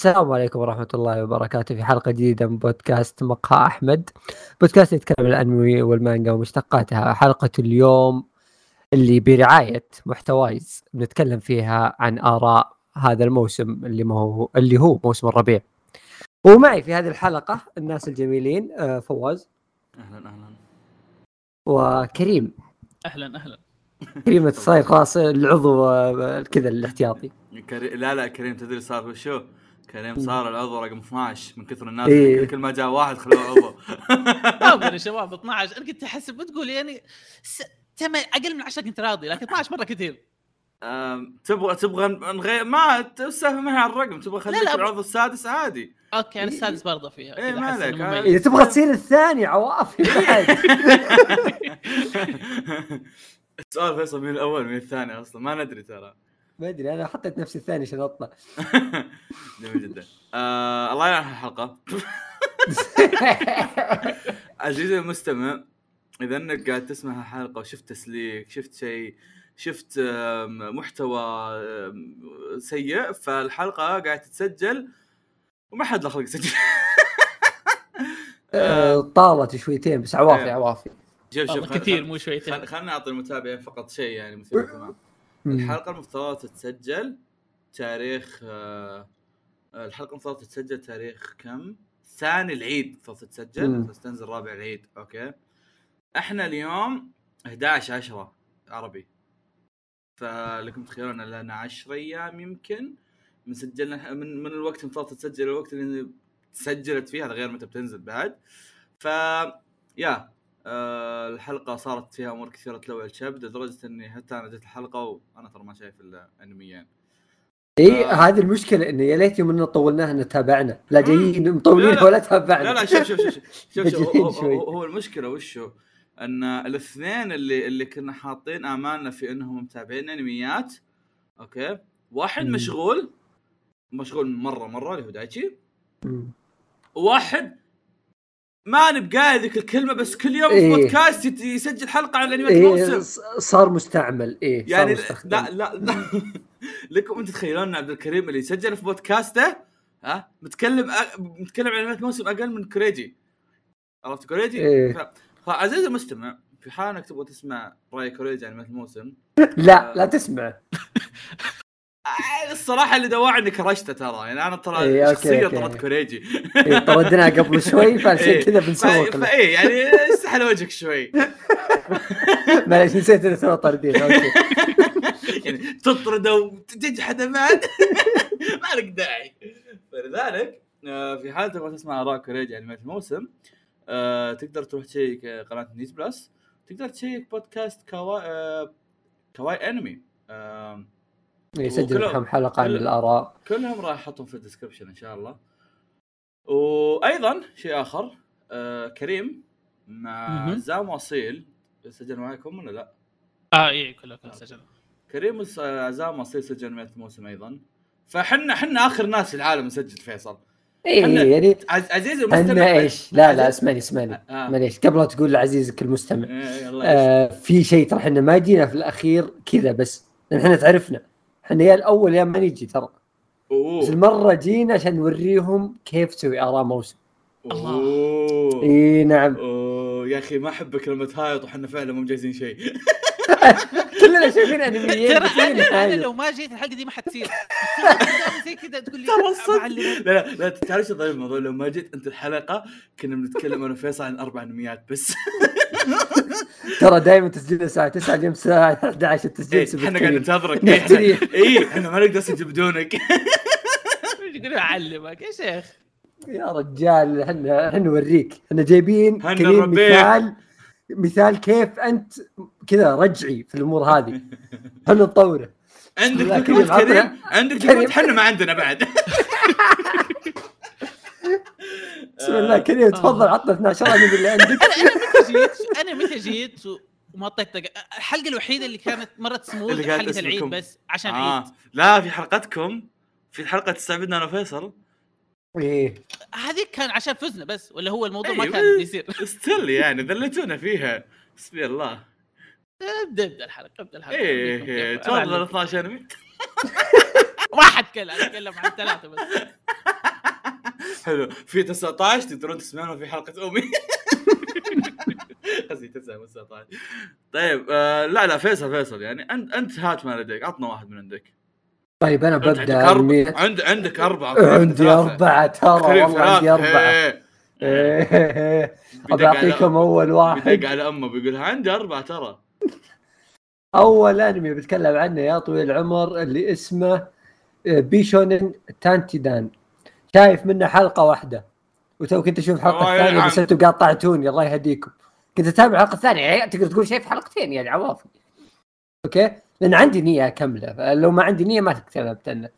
السلام عليكم ورحمة الله وبركاته في حلقة جديدة من بودكاست مقهى أحمد. بودكاست يتكلم عن الأنمي والمانجا ومشتقاتها. حلقة اليوم اللي برعاية محتوايز بنتكلم فيها عن آراء هذا الموسم اللي ما هو اللي هو موسم الربيع. ومعي في هذه الحلقة الناس الجميلين آه، فواز. أهلا أهلا. وكريم. أهلا أهلا. كريم صاير خلاص العضو آه، كذا الاحتياطي. لا لا كريم تدري صار وشو؟ كريم صار العضو رقم 12 من كثر الناس إيه. كل ما جاء واحد خلوه عضو يا شباب 12 أنا كنت احسب بتقول يعني س... تم... أقل من 10 كنت راضي لكن 12 مرة كثير. أم، تبغى تبغى نغير ما ما هي على الرقم تبغى خليك العضو السادس عادي. أوكي أنا السادس برضه فيها إيه، كذا ما عليك،. إذا تبغى تصير الثاني عوافي بعد. السؤال فيصل مين الأول مين الثاني أصلا ما ندري ترى. ما أدري أنا حطيت نفسي الثاني عشان أطلع. جميل جدا. آه الله يعين الحلقة. عزيزي المستمع إذا إنك قاعد تسمع الحلقة وشفت تسليك شفت شيء شفت محتوى سيء فالحلقة قاعدة تتسجل وما حد له خلق يسجل. آه، طالت شويتين بس عوافي إيه. عوافي. شوف شوف كثير مو شويتين. خل- خلنا نعطي المتابعين فقط شيء يعني الحلقة المفترض تتسجل تاريخ آه، الحلقة المفترض تتسجل تاريخ كم؟ ثاني العيد المفترض تتسجل. بس تنزل رابع العيد أوكي. إحنا اليوم 11 10 عربي. فلكم تخيلون لنا 10 أيام يمكن من سجلنا من من الوقت المفترض تتسجل الوقت اللي تسجلت فيه هذا غير متى بتنزل بعد. ف يا. آه الحلقة صارت فيها أمور كثيرة تلوع الشبد لدرجة إني حتى أنا جيت الحلقة وأنا ترى ما شايف الانميين إي آه. هذه المشكلة انه يا ليت يوم انه طولناها ان تابعنا لا. جايين مطولين لا. ولا تابعنا لا لا شوف شوف شوف شوف, شوف, هو. هو, هو المشكلة وشو إن الاثنين اللي اللي كنا حاطين امالنا في إنهم متابعين أنميات okay واحد مم. مشغول مشغول مرة مرة اللي هو دايتشي مم. ما نبقى ذيك الكلمة بس كل يوم في إيه. بودكاست يت- يسجل حلقة عن انميات إيه الموسم. صار مستعمل. إيه صار يعني مستخدم. لا لا لا. لكم أنتم تتخيلون ان عبد الكريم اللي يسجل في بودكاسته ها؟ متكلم أ... متكلم عن انميات موسم أقل من كوريجي. عرفت كوريجي؟ إيه. ف... فعزيزي المستمع في حال أنك تبغى تسمع رأي كوريجي عن انميات الموسم لا لا تسمع. آه، الصراحة اللي دواعي اني كرشته ترى. يعني أنا ترى إيه، okay. طردت كوريجي. إيه طردناه قبل شوي فعشان إيه. كذا. بنسوق له فايه يعني استحل وجهك شوي. معليش نسيت انه تو طاردين okay يعني تطرده وتجحده بعد ما لك داعي. فلذلك آه، في حال تبغى تسمع آراء كوريجي عن الموسم آه، تقدر تروح تشيك آه، قناة News Plus. تقدر تشيك بودكاست كواي آه، كواي أنمي. آه، يسجل وكله- كم حلقة عن الآراء. كلهم راح احطهم في ال description إن شاء الله. وأيضا شيء آخر آه، كريم عزام واصيل سجل معكم ولا لا؟ آه اي كله كله سجل كريم عزام اصيل سجل انميات الموسم أيضا. فحنا حنا آخر ناس في العالم نسجل فيصل. إيه إحنا- يعني عز عزيزي إحنا المستمع إيش؟ لا لا عزيز- اسمعني اسمعني. آه. معليش قبل لا تقول لعزيزك المستمع إيه، آه في شيء ترى إحنا ما جينا في الأخير كذا بس إحنا تعرفنا. إحنا يا الأول يا ما نجي ترى. بس أوه. المرة جينا عشان نوريهم كيف تسوي آراء موسم. الله. اوه إي نعم. أوه. يا أخي ما أحبك لما تهايط وحنا فعلا مو مجهزين شيء. كلنا شايفين أنميين. ترى بس أنا؟ لو ما جيت الحلقة دي ما حتصير. زي كذا تقول لي ترى لا لا لا تعرف شو الموضوع لو ما جيت أنت الحلقة كنا بنتكلم أنا وفيصل عن أربع أنميات بس. ترى دائما تسجيل الساعة 9 اليوم الساعة 11 التسجيل إيه، إحنا قاعد كريم. ننتظرك. إيه، نحتريك. اي إحنا ما نقدر نسجل بدونك. يقول أعلمك يا شيخ. يا رجال إحنا إحنا نوريك. إحنا جايبين كريم. مثال مثال كيف أنت كذا رجعي في الأمور هذه. إحنا نطوره. عندك كريم، عندك كريم. إحنا ما عندنا بعد. بسم الله كريم تفضل عطنا 12 انمي اللي عندك. أنا أنا متى جيت؟ أنا متى جيت؟ وما طقطق الحلقة الوحيدة اللي كانت مرت سموث حلقه العيد. بس عشان آه. عيد. لا في حلقتكم في حلقة تستعبدنا أنا وفيصل إيه. هذيك كان عشان فزنا بس ولا هو الموضوع ما أيوة. كان بيصير؟ ستيل يعني ذلتونا فيها. حسبي الله. ابدأ ابدأ الحلقة ابدأ الحلقة. إيه إيه،. تفضل أنا 12 انمي ما حد كلم أتكلم عن ثلاثة بس. حلو. في 19 تقدرون تسمعونه في حلقة أمي. قصدي 9 مو 19 طيب آه لا لا فيصل فيصل يعني أنت أنت هات ما لديك عطنا واحد من عندك. طيب أنا عندك ببدأ أربعة؟ أرمي... عند عندك أربعة عندي. أربعة ترى. والله عندي. أربعة. إيه. إيه. ابي اعطيكم أول واحد. بيدق على أمه بيقول عندي أربعة ترى. أول أنمي بتكلم عنه يا طويل العمر اللي اسمه آه، بيشونن تانتيدان شايف منه حلقة واحدة. وتو كنت أشوف الحلقة الثانية يلعن. بس أنتم قاطعتوني الله يهديكم. كنت أتابع الحلقة الثانية يعني تقدر تقول شايف حلقتين يعني عوافي أوكي؟ لأن عندي نية اكمله لو ما عندي نية ما تكتبت عنه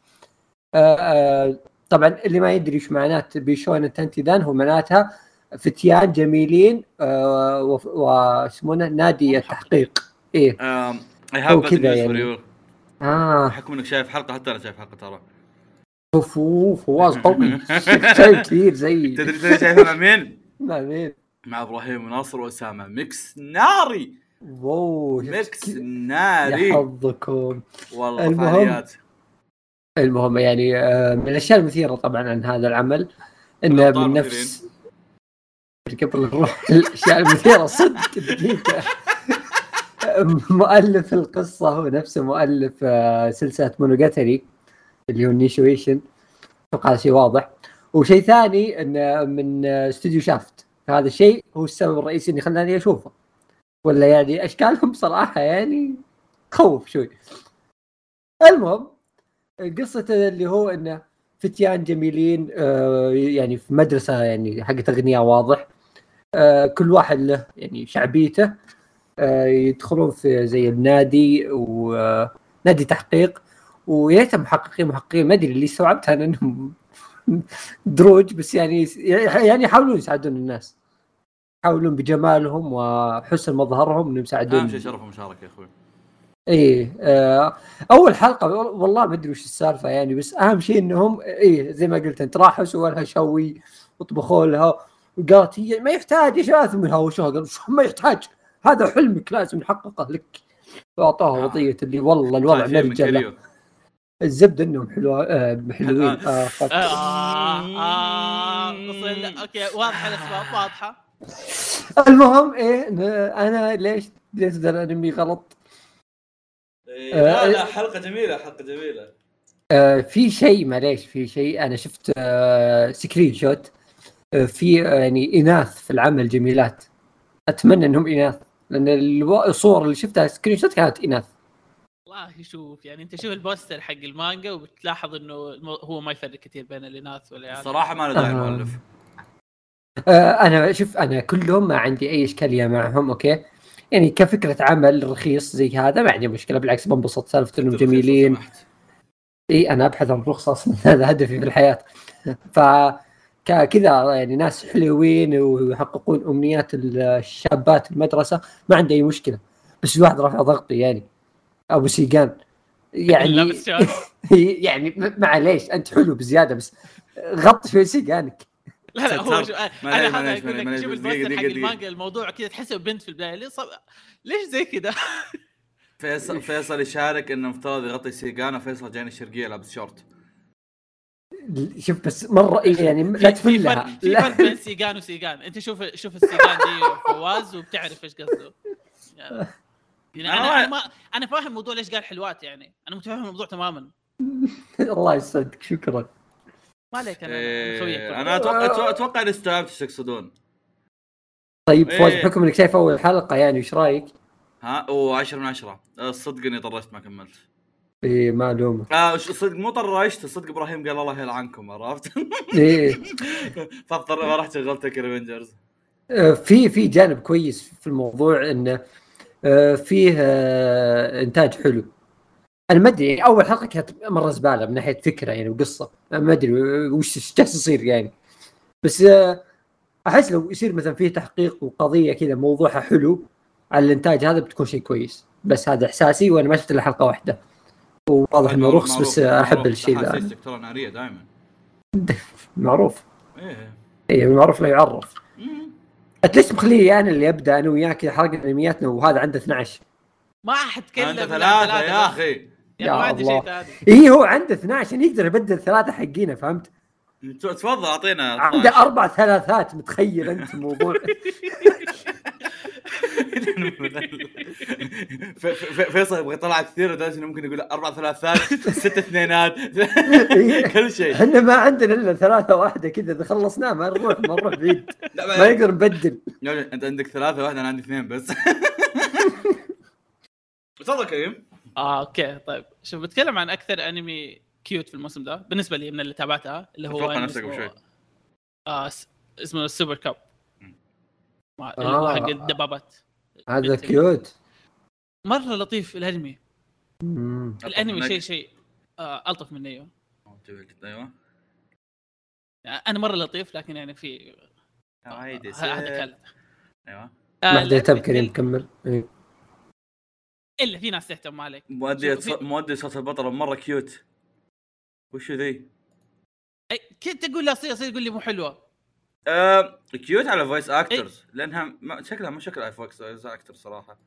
آه، آه، طبعا اللي ما يدري إيش معنات بيشونن تانتيدان هو معناتها فتيان جميلين آه، واسمونه نادي التحقيق. إيه. اي هاف كذا يعني. يعني آه. بحكم إنك شايف حلقة حتى أنا شايف حلقة ترى. اوف اوف فواز قوي. شايف كثير زي تدري تدري شايف مع مين؟ مع مين؟ مع إبراهيم وناصر وأسامة. ميكس ناري. واو ميكس كيف- يا ناري حظكم. والله المهم. فعاليات. المهم يعني آه، من الأشياء المثيرة طبعا عن هذا العمل انه من نفس قبل نروح الأشياء المثيرة صدق دقيقة. مؤلف القصة هو نفسه مؤلف آه، سلسلة مونوجاتري اللي هو النيشويشن أتوقع هذا شيء واضح. وشيء ثاني انه من استوديو شافت هذا الشيء هو السبب الرئيسي اللي خلاني أشوفه. ولا يعني أشكالهم صراحة يعني تخوف شوي. المهم قصة اللي هو انه فتيان جميلين آه، يعني في مدرسة يعني حقت اغنياء واضح آه، كل واحد له يعني شعبيته آه، يدخلون في زي النادي ونادي تحقيق. ويا محققين محققين ما أدري اللي استوعبتها إنهم دروج بس يعني يعني يحاولون يساعدون الناس. يحاولون بجمالهم وحسن مظهرهم إنهم يساعدون. أهم شيء شرف ومشاركة يا أخوي. إيه آه أول حلقة وال- والله ما أدري وش السالفة يعني بس أهم شيء إنهم إيه زي ما قلت أنت راحوا سووا لها شوي وطبخوا لها وقالت هي ما يحتاج إيش ثم هاوشوها قالوا ما يحتاج هذا حلمك لازم نحققه لك. واعطوها آه. وضعية اللي والله الوضع طيب، كريو. الزبده انهم حلوة آه حلوين. آه. فك. آه آه وصل okay واضحة الأسباب واضحة. المهم إيه أنا ليش ليش ذا الأنمي غلط؟ إيه، آه، لا. لا حلقة جميلة حلقة جميلة. آه، في شيء معليش في شيء. أنا شفت آه، screenshot آه، في آه، يعني إناث في العمل جميلات. أتمنى إنهم إناث لأن الصور اللي شفتها screenshot كانت إناث. والله شوف يعني أنت شوف ال poster حق المانجا وبتلاحظ إنه هو ما يفرق كثير بين الاناث والعيال الصراحة ما له داعي آه. المؤلف. آه، أنا شوف أنا كلهم ما عندي أي إشكالية معهم okay؟ يعني كفكرة عمل رخيص زي هذا ما عندي مشكلة بالعكس بنبسط سالفه انهم جميلين. إي أنا أبحث عن رخص أصلا هذا هدفي في الحياة. ف ك- كذا يعني ناس حلوين ويحققون أمنيات الشابات في المدرسة ما عندي أي مشكلة. بس واحد رافع ضغطي يعني. أبو سيجان. يعني. يعني معليش أنت حلو بزيادة بس غط شوي سيجانك. لا لا هو شو أنا هذا أقول لك شوف ال poster حق المانجا الموضوع كذا تحسه بنت في البداية. ليش صب... ليش زي كذا؟ فيصل فيصل يشارك إنه مفترض يغطي سيجان وفيصل جاينا الشرقيه لابس شورت. شوف بس مرة يعني لا في- في تفلها في. فرق بين سيجان وسيجان. أنت شوف شوف السيجان دي فواز وبتعرف إيش قصده. يعني. يعني أنا أنا ما أنا فاهم موضوع ليش قال حلوات يعني. أنا متفهم الموضوع تماما. الله يسعدك شكرا. ما عليك أنا إيه، أنا أتوقع أتوقع- أتوقع اني استوعبت إيش تقصدون. طيب فوز إيه. بحكم إنك شايف أول حلقة يعني إيش رأيك؟ ها؟ و10 من 10 الصدق إني طرشت ما كملت. إيه ما الومك ش- صدق مو طرشت الصدق إبراهيم قال الله يلعنكم عرفت؟ إيه. فاضطر ما رحت شغلت ريفنجرز في في جانب كويس في الموضوع إنه فيه آه، إنتاج حلو. أنا ما أدري يعني أول حلقة كانت مرة زبالة من ناحية فكرة يعني وقصة. ما أدري وش جالس يصير يعني. بس آه، أحس لو يصير مثلا فيه تحقيق وقضية كذا موضوعها حلو على الإنتاج هذا بتكون شيء كويس. بس هذا إحساسي وأنا ما شفت إلا حلقة واحدة. وواضح إنه رخص بس أحب الشيء ذا. ترى نارية دائما معروف. إيه. اي المعروف لا يعرف. اتليست مخليه أنا اللي ابدا أنا وياك كذا حرقنا أنمياتنا وهذا عنده 12 ما حتكلم إلا ثلاثة يا. أخي يعني ما يا عندي الله. شيء ثاني إي هو عنده 12 يعني يقدر يبدل ثلاثة حقينا فهمت؟ تفضل أعطينا عنده أربع ثلاثات متخيل أنت الموضوع فيصل يبغى يطلع كثير لدرجه إنه ممكن يقول أربع ثلاثات ست اثنينات. كل شيء. إحنا ما عندنا إلا ثلاثة واحدة كذا إذا خلصناه ما نروح ما نروح بعيد. ما نقدر نبدل. أنت عندك ثلاثة واحدة أنا عندي اثنين بس. تفضل كريم؟ آه okay طيب. شوف بتكلم عن أكثر أنمي cute في الموسم ده بالنسبة لي من اللي تابعتها اللي هو أنمي نفسك اسمه- بشوي. آه اسمه السوبر كاب. مع- اللي هو آه. حق الدبابات. هذا بنت- cute. مرة لطيف الأنمي. مم. الأنمي. شيء شيء آه ألطف مني. أيوه أيوه. يعني أنا مرة لطيف لكن يعني في عادي آه، هذا كان أيوه. آه، ما حد يهتم الأنمي كريم كل- كمل. إيه. إلا في ناس تهتم ما عليك مؤدي مؤدي صوت البطلة مرة cute. وشو ذي؟ كنت تقول لي اصير اصير يقول لي مو حلوة. آه cute على voice actors لأنها ما شكلها مو شكلها voice actor صراحة.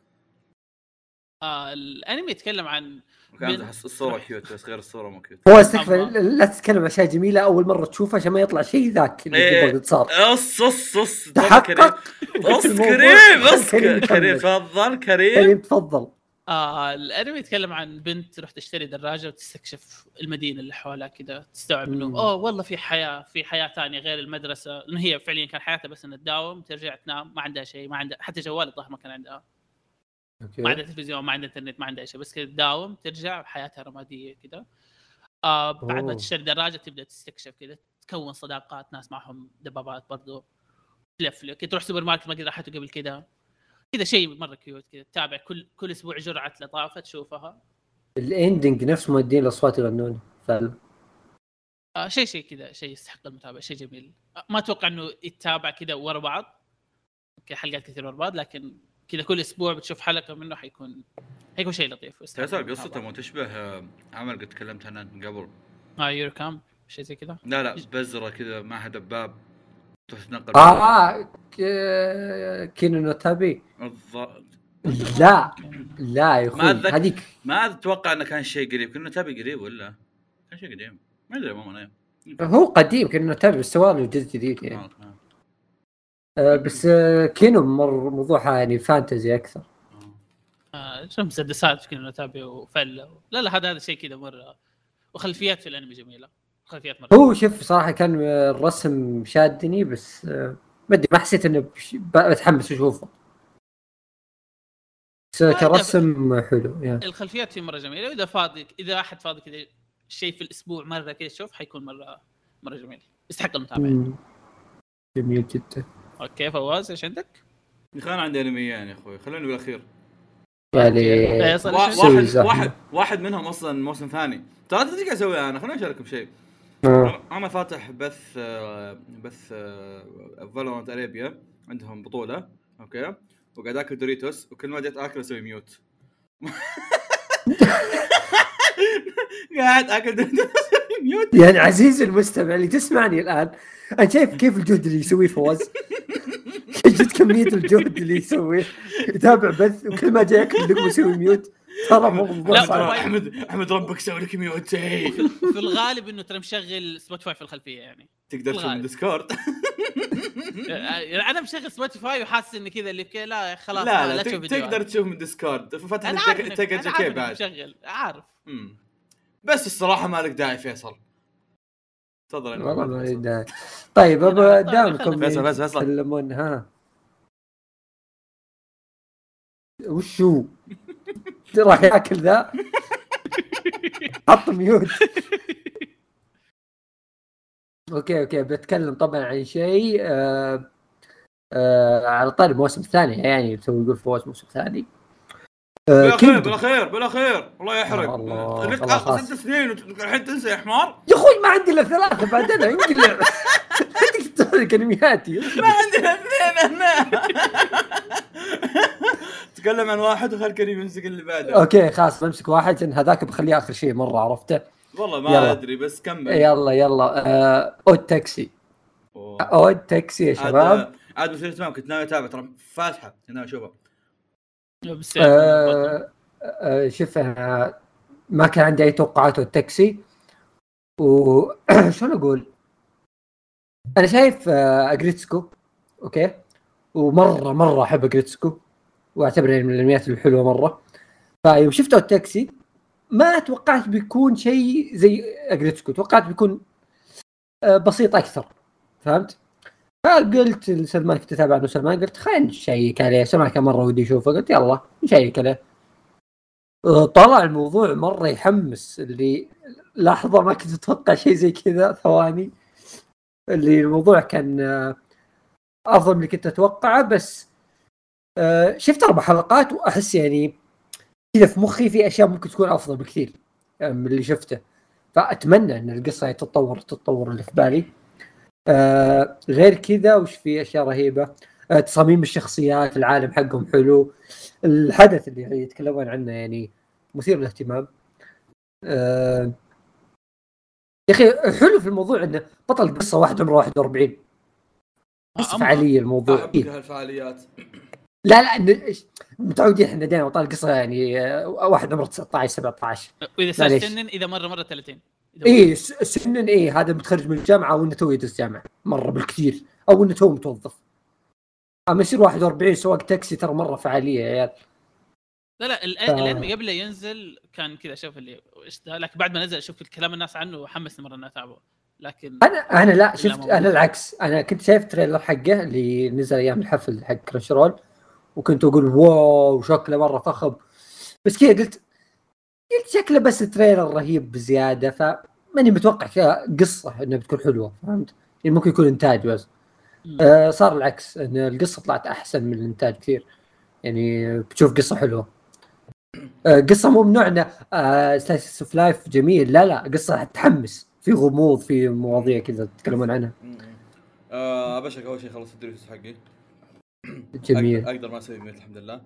آه الأنمي يتكلم عن الصورة cute بس غير الصورة مو cute هو استكفى لا تتكلم عن أشياء جميلة أول مرة تشوفها عشان ما يطلع شيء ذاك اللي إيه. قبل صار. أص أص أص تفضل كريم. تحقق اص. كريم أص كريم. تفضل كريم. كريم تفضل. آه الانمي يتكلم عن بنت تروح تشتري دراجة وتستكشف المدينة اللي حولها كذا تستوعب إنه. أوه والله في حياة في حياة ثانية غير المدرسة. لأنه هي فعليا كان حياتها بس إنها تداوم ترجع تنام ما عندها شيء ما عندها حتى جوال الظاهر ما كان عندها. ما عندها تلفزيون ما عندها إنترنت ما عندها اي شيء بس كذا تداوم ترجع حياتها رماديه كذا آه بعد ما. تشتري دراجة تبدأ تستكشف كذا تكون صداقات ناس معهم دبابات برضو تلفلك تروح سوبر ماركت ما قد راحته قبل كذا كذا شيء مرة cute كذا تتابع كل كل أسبوع جرعة لطافة تشوفها. ال ending نفس مؤدين الأصوات يغنون فعلا آه شيء شيء كذا شيء يستحق المتابعة شيء جميل. آه ما أتوقع إنه يتابع كذا ورا بعض Okay حلقات كثير ورا بعض لكن كذا كل أسبوع بتشوف حلقة منه حيكون حيكون شيء لطيف فيصل المتابعة. قصته مو تشبه آه، عمل قد تكلمت عنه من قبل. آه يورو كامب؟ شيء زي كذا؟ لا لا بزرة كذا معها دباب تروح تنقل آه ك- كينو نوتابي الظ- لا لا يا أخوي. هذيك ما أتوقع إنه كان شيء قريب. كنا تابي قريب ولا؟ كان شيء قديم. ما أدري عموما إيه هو قديم كينو نوتابي بس سوى له جزء جديد يعني. آه، آه، آه بس آه كينو مر موضوعها يعني فانتزي أكثر. آه. آه شو مسدسات كنا نتابع وفله لا لا هذا هذا شيء كذا مرة. وخلفيات في الأنمي جميلة. خلفيات هو شوف صراحة كان الرسم شادني بس آه ما أدري ما حسيت إنه بش- بتحمس أشوفه. بس آه، كرسم حلو يعني. الخلفيات فيه مرة جميلة وإذا فاضي إذا أحد فاضي كذا شيء في الأسبوع مرة كذا تشوف حيكون مرة مرة جميل. يستحق المتابعة. جميل جدا. Okay فواز إيش عندك؟ يا أخي أنا عندي أنميين يا أخوي خلوني بالاخير يعني واحد. واحد واحد منهم أصلا موسم ثاني. ترى إيش قاعد أسوي أنا خليني اشارككم شيء آه. أنا فاتح بث آه، بث فالورانت أريبيا عندهم بطولة okay؟ وقاعد اكل دوريتوس وكل ما جيت اكل أسوي mute. قاعد آكل دوريتوس mute. يعني عزيزي المستمع اللي تسمعني الآن أنا شايف كيف الجهد اللي يسويه فواز؟ جد كمية الجهد اللي يسويه؟ يتابع بث وكل ما جاي ياكل لقمه يسوي mute. لا، احمد أحمد ربك سوي لك mute. في الغالب إنه ترى مشغل سبوتيفاي في الخلفية يعني. تقدر تشوف من الغالب. ديسكورد يعني أنا مشغل سبوتيفاي وحاسس إني كذا اللي لا خلاص لا لا تشوف. تقدر تشوف من Discord فتح عارف جاكي بعد. مشغل. عارف. بس الصراحة مالك داعي فيصل. تفضل والله. ما داعي. طيب طيب، دامكم فيصل، فيصل، ها. وشو؟ راح ياكل ذا؟ حط mute. okay okay بتكلم طبعا عن شيء آه آه على طاري الموسم الثاني يعني تو يقول فواز موسم ثاني. آه بالأخير. بالأخير بالأخير. الله يحرق. الله، لك. ست سنين والحين تنسى يا حمار؟ يا أخوي ما عندي إلا ثلاثة بعدين انقلع عندك تحرك انمياتي ما عندنا اثنين هنا تكلم عن واحد وخل كريم يمسك اللي بعده. okay خلاص بمسك واحد. لأن هذاك بخليه آخر شيء مرة عرفته؟ والله ما يلا. أدري بس كمل يلا يلا. آه Odd Taxi. أوه. Odd Taxi يا شباب. عاد بصير تمام كنت ناوي أتابع ترى فاتحة كنت ناوي أشوفها. آه آه شوف أنا ما كان عندي أي توقعات Odd Taxi. و شلون أقول؟ أنا شايف آه، Aggretsuko okay؟ ومرة مرة أحب Aggretsuko واعتبره من الانميات الحلوة مرة. فيوم شفت Odd Taxi؟ ما توقعت بيكون شيء زي أجريتسكو توقعت بيكون آه، بسيط أكثر. فهمت؟ فقلت لسلمان كنت أتابع عنه سلمان قلت خلينا نشيك عليه. سلمان كان مرة ودي اشوفه قلت يلا نشيك عليه. آه، طلع الموضوع مرة يحمس اللي لحظه ما كنت أتوقع شيء زي كذا ثواني. اللي الموضوع كان آه، أفضل من اللي كنت أتوقعه بس آه، شفت أربع حلقات وأحس يعني كذا في مخي في أشياء ممكن تكون أفضل بكثير من اللي شفته. فأتمنى إن القصة تتطور تتطور اللي في بالي. آه غير كذا وش في أشياء رهيبة؟ آه تصاميم الشخصيات العالم حقهم حلو. الحدث اللي يتكلمون عنه يعني مثير للاهتمام. يا أخي حلو في الموضوع إنه بطل قصه واحد عمره 41 بس فعالية الموضوع. أحب إيه. لا لا متعودين إحنا دائما بطل قصه يعني آه، واحد عمره 19 17 واذا صار. سنن إذا مرة مرة 30 إذا اي س- سنا اي هذا متخرج من الجامعة أو إنه تو يدرس جامعة. مرة بالكثير. أو إنه تو متوظف. أما يصير 41 سواق تاكسي ترى مرة فعالية يا عيال. لا لا ف- الانمي قبل ينزل كان كذا أشوف اللي إيش لكن بعد ما نزل أشوف كلام الناس عنه وحمسني مرة إني أتابعه. لكن أنا أنا لا شفت. أنا العكس. أنا كنت شايف trailer حقه اللي نزل أيام الحفل حق Crunchyroll وكنت أقول wow شكله مرة فخم. بس كذا قلت قلت شكله بس trailer رهيب بزيادة فماني متوقع فيها قصة إنها بتكون حلوة فهمت؟ يعني ممكن يكون إنتاج بس. آه صار العكس إن القصة طلعت أحسن من الإنتاج كثير. يعني بتشوف قصة حلوة. آه قصة مو بنوعنا آه slice of life جميل لا لا قصة تحمس. في غموض في مواضيع كذا تتكلمون عنها. آه أبشرك أول شيء خلصت الدرس حقي. جميل. أقدر, أقدر ما أسوي mute الحمد لله.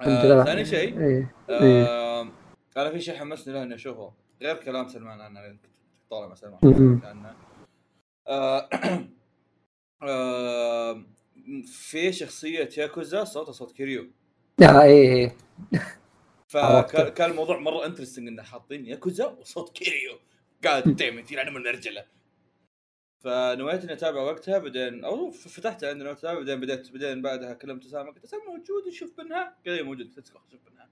الحمد آه لله ثاني شيء إيه. آه أنا في شيء حمسني له إني أشوفه. غير كلام سلمان كنت طالع مع سلمان. آه آه في شخصية ياكوزا صوته صوت كيريو. آه إيه إيه. فكان الموضوع مرة interesting إنه حاطين ياكوزا وصوت كيريو. قاعد دايما يلعن من المرجلة. فنويت إني أتابع وقتها بعدين أو فتحت عندي نويت اتابع بعدين بديت بعدين بعدها كلمت أسامة قلت أسامة موجود نشوف منها؟ قال لي موجود قلت شوف منها.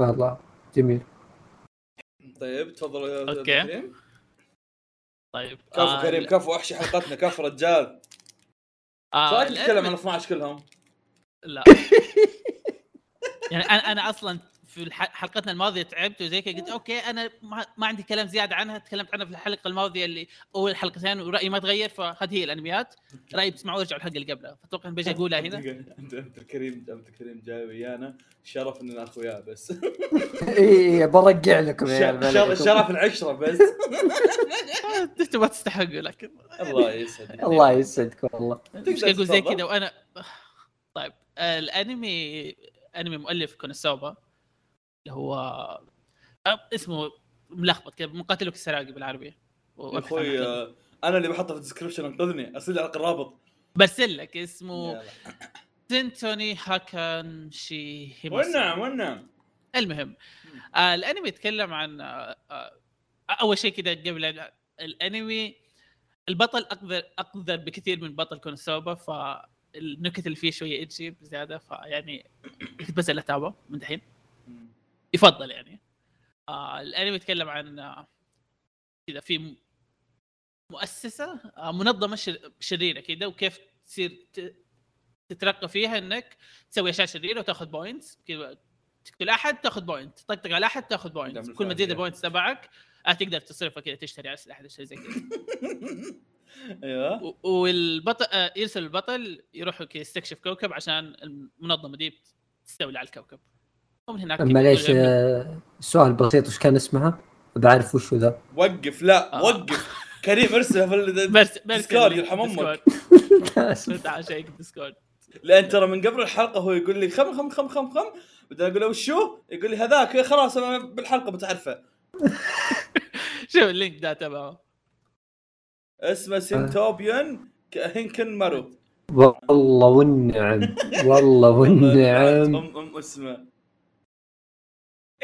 والله جميل. طيب تفضل okay. كريم. طيب كفو آه، كريم. كفو أحشي حلقتنا كفو رجال. آه صراحة تتكلم عن 12 كلهم؟ لا. يعني أنا أنا أصلا في الح- حلقتنا الماضية تعبت وزي كذا قلت أوكي أنا ما, ما عندي كلام زيادة عنها تكلمت عنها في الحلقة الماضية اللي أول حلقتين ورأيي ما تغير فهذه هي الأنميات. رأيي بتسمعوا ارجعوا الحلقة اللي قبلها. فأتوقع بجي أقولها هنا. انت أنت الكريم أنت الكريم جاي ويانا. شرف إننا اخويا بس. إيه برجع لكم يا. شرف العشرة بس. أنتم ما تستحقوا لكن. الله يسعدك. الله يسعدكم والله. مش أقول زي. كذا وأنا طيب الانمي أنمي مؤلف KonoSuba. اللي هو اسمه ملخبط كذا مقاتلك السراقي بالعربي يا أخوي. آه، أنا اللي بحطه في ال description انقذني أرسل على الرابط. برسل لك اسمه. Sentouin Hakenshi والنعم والنعم المهم آه الأنمي يتكلم عن آه آه أول شيء كذا قبل الأنمي البطل أقدر أقدر بكثير من بطل KonoSuba فالنكت اللي فيه شوية ecchi بزيادة فيعني بس اتابعه من دحين. يفضل يعني. آه الانمي يتكلم عن آه كذا في مؤسسة آه منظمة شر- شريرة كذا وكيف تصير تترقى فيها إنك تسوي أشياء شريرة وتاخذ points كذا تقتل أحد تاخذ point تطقطق على أحد تاخذ point كل ما تزيد. ال points تبعك آه تقدر تصرفها كذا تشتري اسلحه تشتري زي كذا. أيوه. والبطل آه يرسل البطل يروح يستكشف كوكب عشان المنظمة دي تستولي على الكوكب. هناك معليش آه، سؤال بسيط وش كان اسمها؟ بعرف وش هو ذا. وقف لا آه. وقف. كريم ارسلها في ال- برس برس Discord، يرحم عشان Discord لأن ترى من قبل الحلقة هو يقول لي خم خم خم خم خم. بعدين أقول له وشو؟ يقول لي هذاك. خلاص أنا بالحلقة بتعرفه شوف ال link ده تبعه. اسمه Sentouin Hakenshimasu والله والنعم والله والنعم. أم أم اسمه.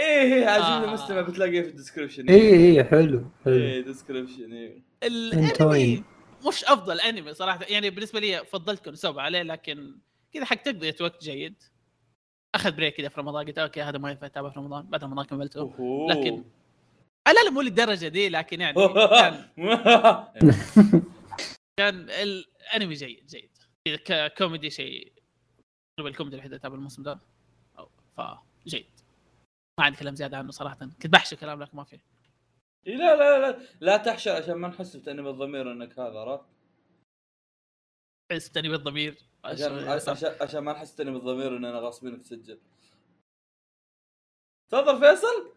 إيه إيه عزيزي آه. المستمع بتلاقيه في ال description. اي اي حلو حلو. إيه description إيه. الأنمي. مش أفضل أنمي صراحة. يعني بالنسبة لي فضلت KonoSuba عليه لكن كذا حق تقضيه وقت جيد. أخذ break كذا في رمضان قلت okay هذا ما ينفع أتابع في رمضان بعد رمضان كملته أوهو. لكن- لا لا مو للدرجة دي لكن يعني كان كان الأنمي جيد جيد. ككوميدي شيء. الكوميدي الوحيد اللي أتابع الموسم ده. أو- فجيد. ما عندي كلام زيادة عنه صراحة. كنت بحشي كلام لكن ما في. إيه، لا لا لا لا تحشي عشان ما نحس بتأنيب الضمير إنك هذا عرفت؟ بس تاني بالضمير عشان عشان عشان ما نحس تأنيب الضمير اننا غاصبينك تسجل. تفضل فيصل.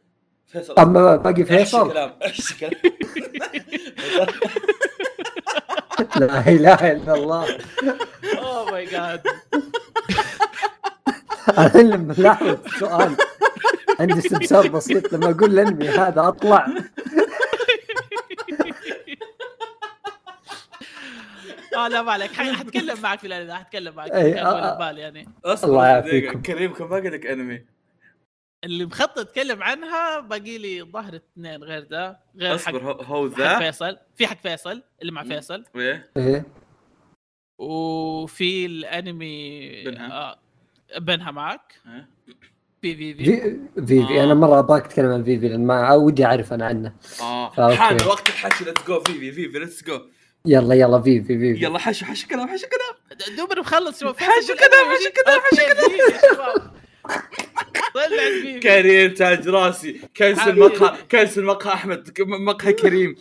فيصل. أما باقي فيصل. كلام لا إله إلا الله. اوه ماي جاد أنا اللي ملاحظ سؤال. عندي استفسار بسيط لما أقول الانمي هذا أطلع آه لا ما عليك حتكلم معك في الأنمي حتكلم معك أي، كان آه، آه. بالي يعني الله دقيقة. يعافيكم. كريم كم باقي لك أنمي اللي مخطط أتكلم عنها باقي لي ظهر اثنين غير ذا غير حق أصبر هو- ذا فيصل في حق فيصل اللي مع. فيصل إيه إيه وفي الأنمي بنها. آه بنها معك إيه. في في في في فيفي آه. أنا مرة أبغاك تتكلم عن فيفي لأن ما ودي أعرف أنا عنه. آه. حان وقت الحكي let's go فيفي فيفي let's go يلا يلا فيفي فيفي يلا حشو حشو كلام حشو كلام. دوبنا مخلص شوف حشو كلام، حشو كلام، حشو طلع فيفي كريم تاج راسي. cancel. مقهى cancel مقهى أحمد مقهى كريم.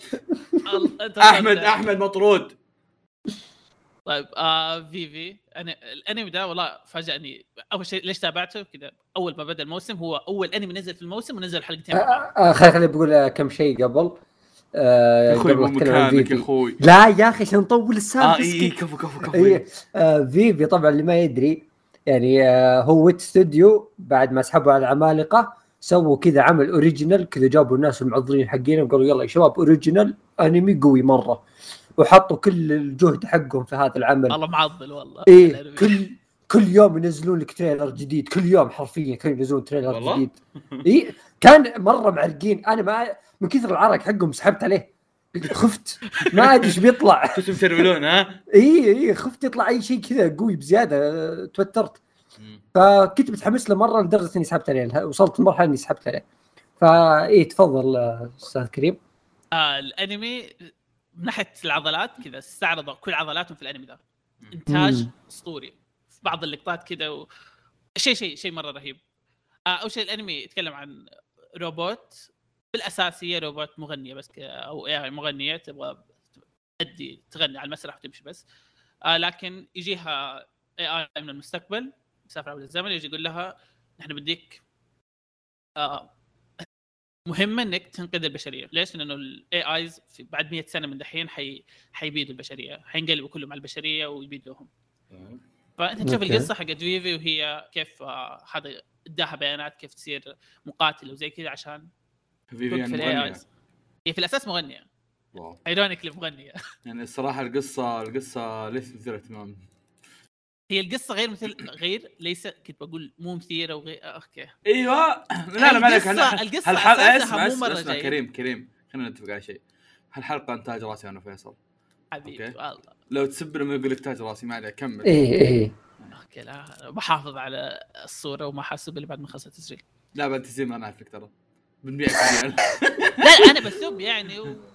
أحمد. أحمد مطرود. طيب آه فيفي أنا الأنمي ده والله فاجأني. أول شيء ليش تابعته؟ كذا أول ما بدأ الموسم هو أول أنمي نزل في الموسم ونزل حلقتين. مع بعض. آه، خليني بقول آه، كم شيء قبل. آه، يا أخوي مو مكانك. أخوي. لا يا أخي عشان نطول السالفة آه اي اسكت. كفو كفو كفو. إيه آه فيفي طبعا اللي ما يدري. يعني آه هو ويت ستوديو بعد ما سحبوا على العمالقه سووا كذا عمل original كذا جابوا الناس المعضلين حقينهم قالوا يلا يا شباب original أنمي قوي مرة. وحطوا كل الجهد حقهم في هذا العمل. والله معضل والله. الأنمي. كل كل يوم ينزلون لك trailer جديد. كل يوم حرفيا كانوا ينزلون تريلر والله؟ جديد. اي كان مرة معرقين. أنا ما من كثر العرق حقهم سحبت عليه. خفت. ما أدري إيش بيطلع. كنتم ترولون ها؟ اي اي خفت يطلع أي شيء كذا قوي بزيادة. توترت. فكنت متحمس له مرة لدرجة إني سحبت عليه. وصلت لمرحله إني سحبت عليه. فاي تفضل أه، أستاذ كريم. آه الأنمي من ناحية العضلات كذا استعرضوا كل عضلاتهم في الأنمي ده إنتاج. أسطوري. في بعض اللقطات كذا و... شيء شيء شيء مرة رهيب. آه أول شيء الأنمي يتكلم عن روبوت بالاساس هي روبوت مغنيه بس ك... أو يعني مغنية تبغى تأدي تغني على المسرح وتمشي بس. آه لكن يجيها اي اي من المستقبل يسافر عبر الزمن يجي يقول لها نحن بديك آه مهمة إنك تنقذ البشرية، ليش؟ لأنه الاي ايز بعد 100 سنة من دحين حي... حيبيدوا البشرية، حينقلبوا كلهم على البشرية ويبيدوهم. فأنت تشوف. القصة حقت فيفي وهي كيف آه، هذا إداها بيانات كيف تصير مقاتله وزي كذا عشان فيفيان مغنية ايز. هي في الأساس مغنية، واو. ايرونيكلي مغنيه. يعني الصراحة القصة القصة ليست مثيره اهتمام هي القصة غير مثل غير ليس كنت بقول مو مثيرة وغير آه، أوكي. أيوه. لا لا ما عليك. هالحلقة- أساسها اسمع مو اسمع مرة اسمع. كريم كريم خلينا نتفق على شيء. هالحلقه إنتاج راسي أنا وفيصل؟ حبيبي. والله. لو تسب لما يقول لك تاج راسي ما عليك كمل. إيه إيه. أوكي لا بحافظ على الصورة وما حاسب اللي بعد ما خلص التسجيل. لا بعد تزيد ما نعرفك ترى. بنبيعك. لا أنا بسب يعني وبراحتكم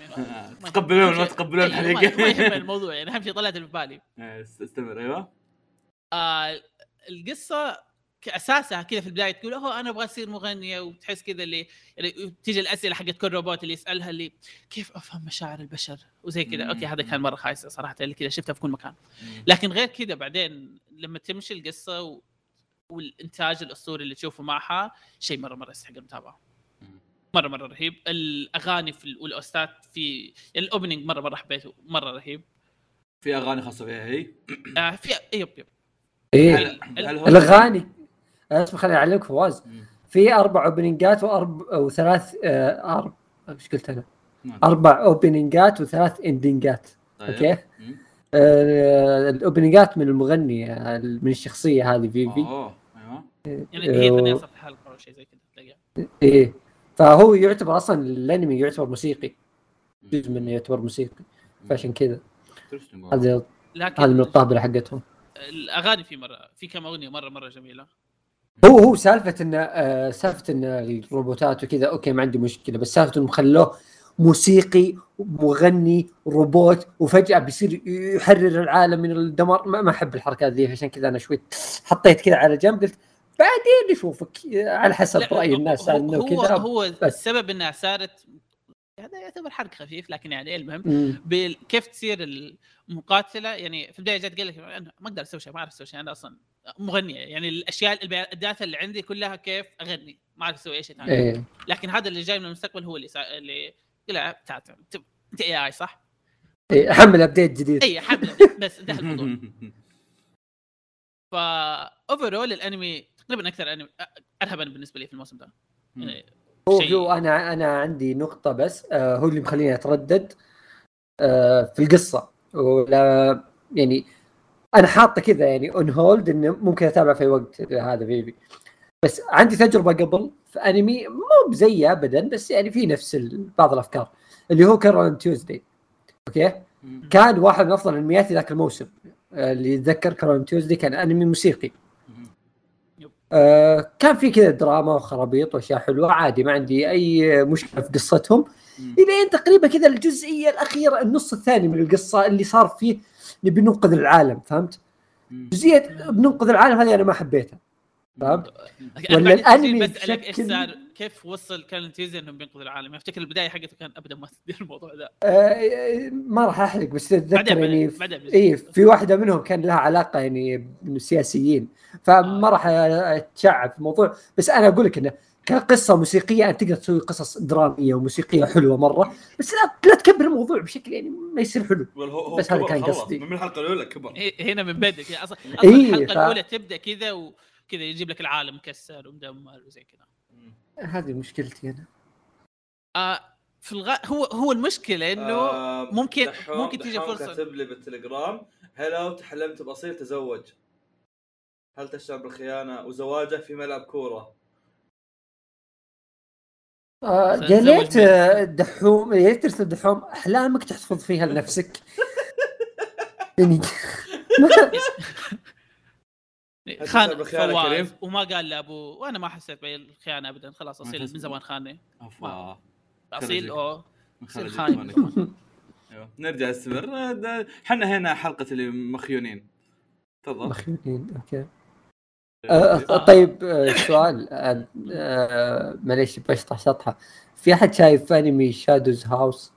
يعني. آه، تقبلون ما- تقبلون ما- الحريقه ما يهم الموضوع يعني أهم شيء طلعت في بالي. آه، استمر أيوه. آه القصة كأساسها كذا في البداية تقول أوه أنا أبغى أصير مغنية. وتحس كذا اللي يعني تيجي الأسئلة حقت كل روبوت اللي يسألها اللي كيف أفهم مشاعر البشر؟ وزي كذا. أوكي هذا كان مرة خايسة صراحة اللي كذا شفتها في كل مكان. لكن غير كذا بعدين لما تمشي القصة و... والإنتاج الأسطوري اللي تشوفه معها شيء مرة مرة يستحق المتابعة. مرة مرة رهيب. الأغاني في ال- وال OSTات في ال opening مرة مرة حبيته مرة رهيب. في أغاني خاصة فيها هي؟ آه في yep yep. إيه. الأغاني. أسمع خليني اعلمك فواز. في أربع openingات واربع وثلاث آه أرب... إيش قلت أنا؟ نعم. أربع openingات وثلاث endingات طيب. okay. آه ال openingات من المغني آه، من الشخصية هذه فيفي اوه أيوه. يعني هي ثانية صف الحلقة أو شيء زي كذا إيه. فهو يعتبر أصلا الأنمي يعتبر موسيقي. جزء منه يعتبر موسيقي. فعشان كذا. هذه لكن هذه من الطابله حقتهم. الأغاني في مرة في كم أغنية مرة مرة جميلة. هو هو سالفة إن آه سالفة إن الروبوتات وكذا okay ما عندي مشكلة بس سالفة إنهم خلوه موسيقي مغني روبوت وفجأة بيصير يحرر العالم من الدمار. ما ما أحب الحركات ذي عشان كذا أنا شوي حطيت كذا على جنب قلت بعدين نشوفك على حسب رأي هو- الناس هو عنه هو, وكذا. هو بس. السبب إنها صارت هذا يعتبر حرق خفيف لكن يعني المهم كيف تصير المقاتلة؟ يعني في البداية جت قال لك أنا ما أقدر أسوي شيء ما أعرف أسوي شيء أنا أصلا مغنية. يعني الأشياء ال data اللي عندي كلها كيف أغني؟ ما أعرف أسوي أي شيء ثاني. إيه. لكن هذا اللي جاي من المستقبل هو اللي سا... اللي قال لها تعال تعال، انت اي اي صح؟ إيه، حمل update جديد. اي حمل بس انتهى الموضوع. فا overall الانمي تقريبا أكثر أنمي ارهبا بالنسبة لي في الموسم ده. يعني هو شو أنا أنا عندي نقطة بس آه هو اللي مخليني أتردد آه في القصة. ولا يعني أنا حاطه كذا يعني on hold إنه ممكن اتابع في وقت هذا maybe بس عندي تجربة قبل في أنمي مو بزي ابدا بس يعني في نفس بعض الأفكار. اللي هو كارون تيوزداي okay؟ كان واحد من أفضل أنمياتي ذاك الموسم. آه، اللي يتذكر كارون تيوزداي كان أنمي موسيقي. آه كان في كذا دراما وخرابيط وأشياء حلوة. عادي ما عندي أي مشكلة في قصتهم. إلين تقريبا كذا الجزئية الأخيرة النص الثاني من القصة اللي صار فيه نبي ننقذ العالم فهمت؟ جزئية بننقذ العالم هذه أنا ما حبيتها. فهمت؟ أنا ولا بعد الأنمي بسالك إيش بشكل- صار؟ كيف وصل كان تيزي انهم بينقذوا العالم؟ افتكر البداية حقته كان ابدا ما تدير الموضوع ذا آه ما راح أحرق بس اتذكر يعني اي في واحدة منهم كان لها علاقة يعني بالسياسيين فما آه. راح أتشعب في الموضوع. بس أنا أقول لك إنه كقصة موسيقية انت تقدر تسوي قصص درامية وموسيقية حلوة مرة بس لا لا تكبر الموضوع بشكل يعني ما يصير حلو. هو بس هذا كان قصدي. من الحلقة الأولى كبر. هنا من بدك يعني أصلا أصلا إيه، الحلقة ف- الأولى تبدأ كذا وكذا يجيب لك العالم مكسر ومدمر وزي كذا. هذه مشكلتي أنا. آه في الغ... هو هو المشكلة إنه آه، ممكن- دحوم- ممكن تيجي فرصة. كاتب لي بالتليجرام هلو تحلمت بأصيل تزوج. هل تشعر بالخيانة وزواجه في ملعب كورة؟ آه يا ليت آه، دحوم يا ليت ترسل دحوم أحلامك تحتفظ فيها لنفسك. يعني خان فواز كريم؟ وما قال لابوه وأنا ما حسيت بالخيانه ابدا خلاص أصيل من زمان خاني افا أصيل. أو خرج خاين. نرجع نستمر آه، ده- حنا هنا حلقة اللي مخيونين تفضل مخيولين okay آه طيب آه سؤال آه معليش بشطح شطحة في أحد شايف أنمي Shadows House؟